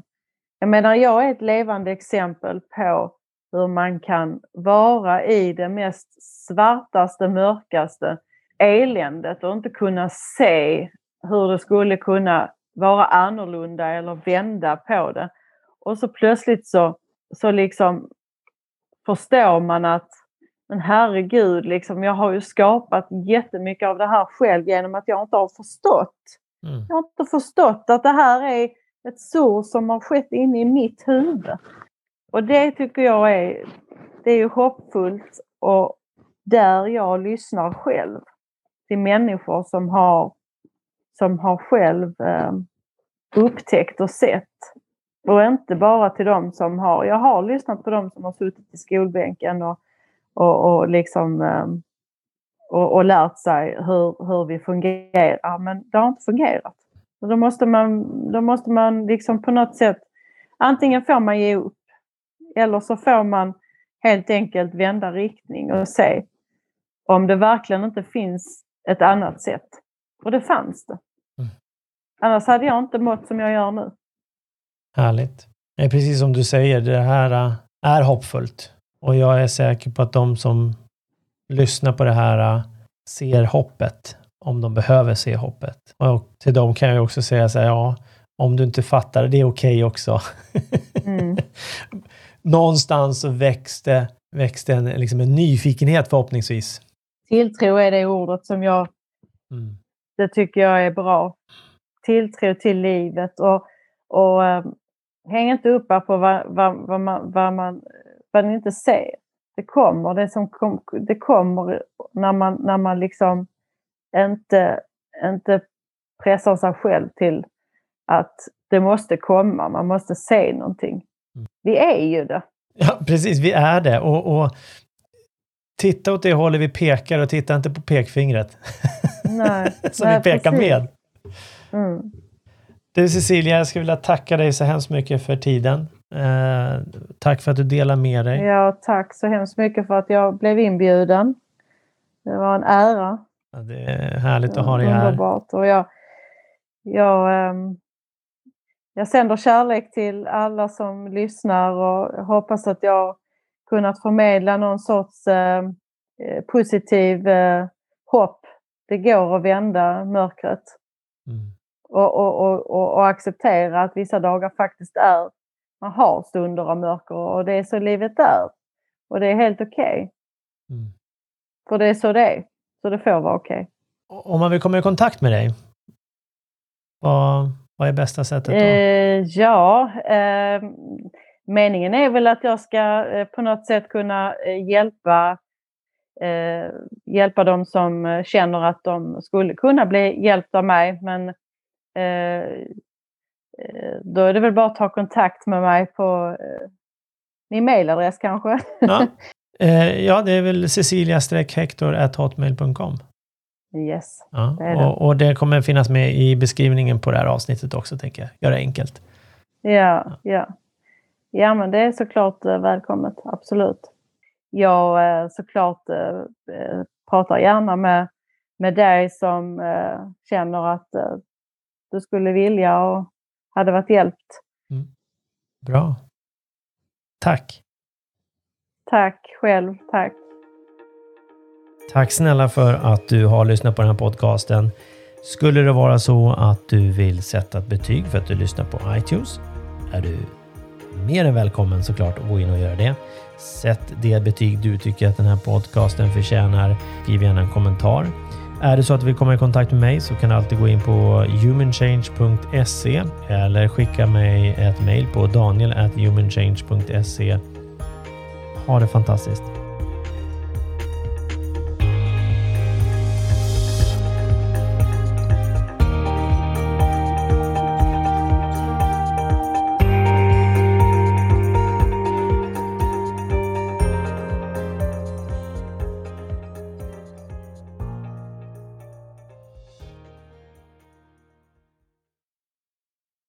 Speaker 1: jag menar jag är ett levande exempel på hur man kan vara i det mest svartaste, mörkaste eländet och inte kunna se hur det skulle kunna vara annorlunda eller vända på det. Och så plötsligt så, så liksom förstår man att men herregud, liksom, jag har ju skapat jättemycket av det här själv genom att jag inte har förstått Mm. Jag har inte förstått att det här är ett så som har skett inne i mitt huvud. Och det tycker jag är, det är hoppfullt och där jag lyssnar själv till människor som har, som har själv eh, upptäckt och sett. Och inte bara till dem som har, jag har lyssnat på dem som har suttit i skolbänken och, och, och liksom eh, och, och lärt sig hur, hur vi fungerar. Men det har inte fungerat. Då måste man, då måste man liksom på något sätt, antingen får man ge upp eller så får man helt enkelt vända riktning och se om det verkligen inte finns ett annat sätt. Och det fanns det. Mm. Annars hade jag inte mått som jag gör nu.
Speaker 2: Härligt. Det är precis som du säger, det här äh, är hoppfullt. Och jag är säker på att de som lyssnar på det här äh, ser hoppet, om de behöver se hoppet. Och till dem kan jag också säga så här, ja, om du inte fattar, det är okej okay också. Mm. Någonstans så växte, växte en, liksom en nyfikenhet förhoppningsvis.
Speaker 1: Tilltro är det ordet som jag... Mm. Det tycker jag är bra. Tilltro till livet och, och um, häng inte upp på vad, vad, vad, man, vad, man, vad ni inte ser det kommer. Det, som kom, det kommer när man, när man liksom inte, inte pressar sig själv till att det måste komma. Man måste se någonting. Mm. Vi är ju det.
Speaker 2: Ja, precis. Vi är det. Och, och titta åt det hållet vi pekar och titta inte på pekfingret. Nej, Som nej, vi pekar precis. med. Mm. Du Cecilia, jag skulle vilja tacka dig så hemskt mycket för tiden. Eh, tack för att du delar med dig.
Speaker 1: Ja, tack så hemskt mycket för att jag blev inbjuden. Det var en ära.
Speaker 2: Ja, det är härligt att ha dig här.
Speaker 1: Underbart. Och jag, jag, um, jag sänder kärlek till alla som lyssnar och hoppas att jag kunnat förmedla någon sorts uh, positiv uh, hopp. Det går att vända mörkret. Mm. Och, och, och, och, acceptera att vissa dagar faktiskt är, man har stunder av mörker och det är så livet är. Och det är helt okej. Okay. Mm. För det är så det är. Så det får vara okej.
Speaker 2: Okay. Om man vill komma i kontakt med dig, vad, vad är bästa sättet då?
Speaker 1: Eh, ja, eh, meningen är väl att jag ska eh, på något sätt kunna eh, hjälpa eh, hjälpa dem som eh, känner att de skulle kunna bli hjälpta av mig. Men då är det väl bara att ta kontakt med mig på min mailadress kanske.
Speaker 2: Ja, ja det är väl cecilia-hector.hotmail.com.
Speaker 1: Yes,
Speaker 2: ja, det är det. Och, och, det kommer finnas med i beskrivningen på det här avsnittet också, tänker jag. Gör det enkelt.
Speaker 1: Ja, ja. Ja, men det är såklart eh, välkommet, absolut. Jag eh, såklart eh, pratar gärna med, med dig som känner att du skulle vilja och hade varit hjälpt. Mm.
Speaker 2: Bra. Tack.
Speaker 1: Tack själv, tack.
Speaker 2: Tack snälla för att du har lyssnat på den här podcasten. Skulle det vara så att du vill sätta ett betyg för att du lyssnar på iTunes är du mer än välkommen såklart att gå in och göra det. Sätt det betyg du tycker att den här podcasten förtjänar. Skriv gärna en kommentar. Är det så att du vill komma i kontakt med mig så kan du alltid gå in på humanchange.se eller skicka mig ett mail på daniel.humanchange.se. Ha det fantastiskt!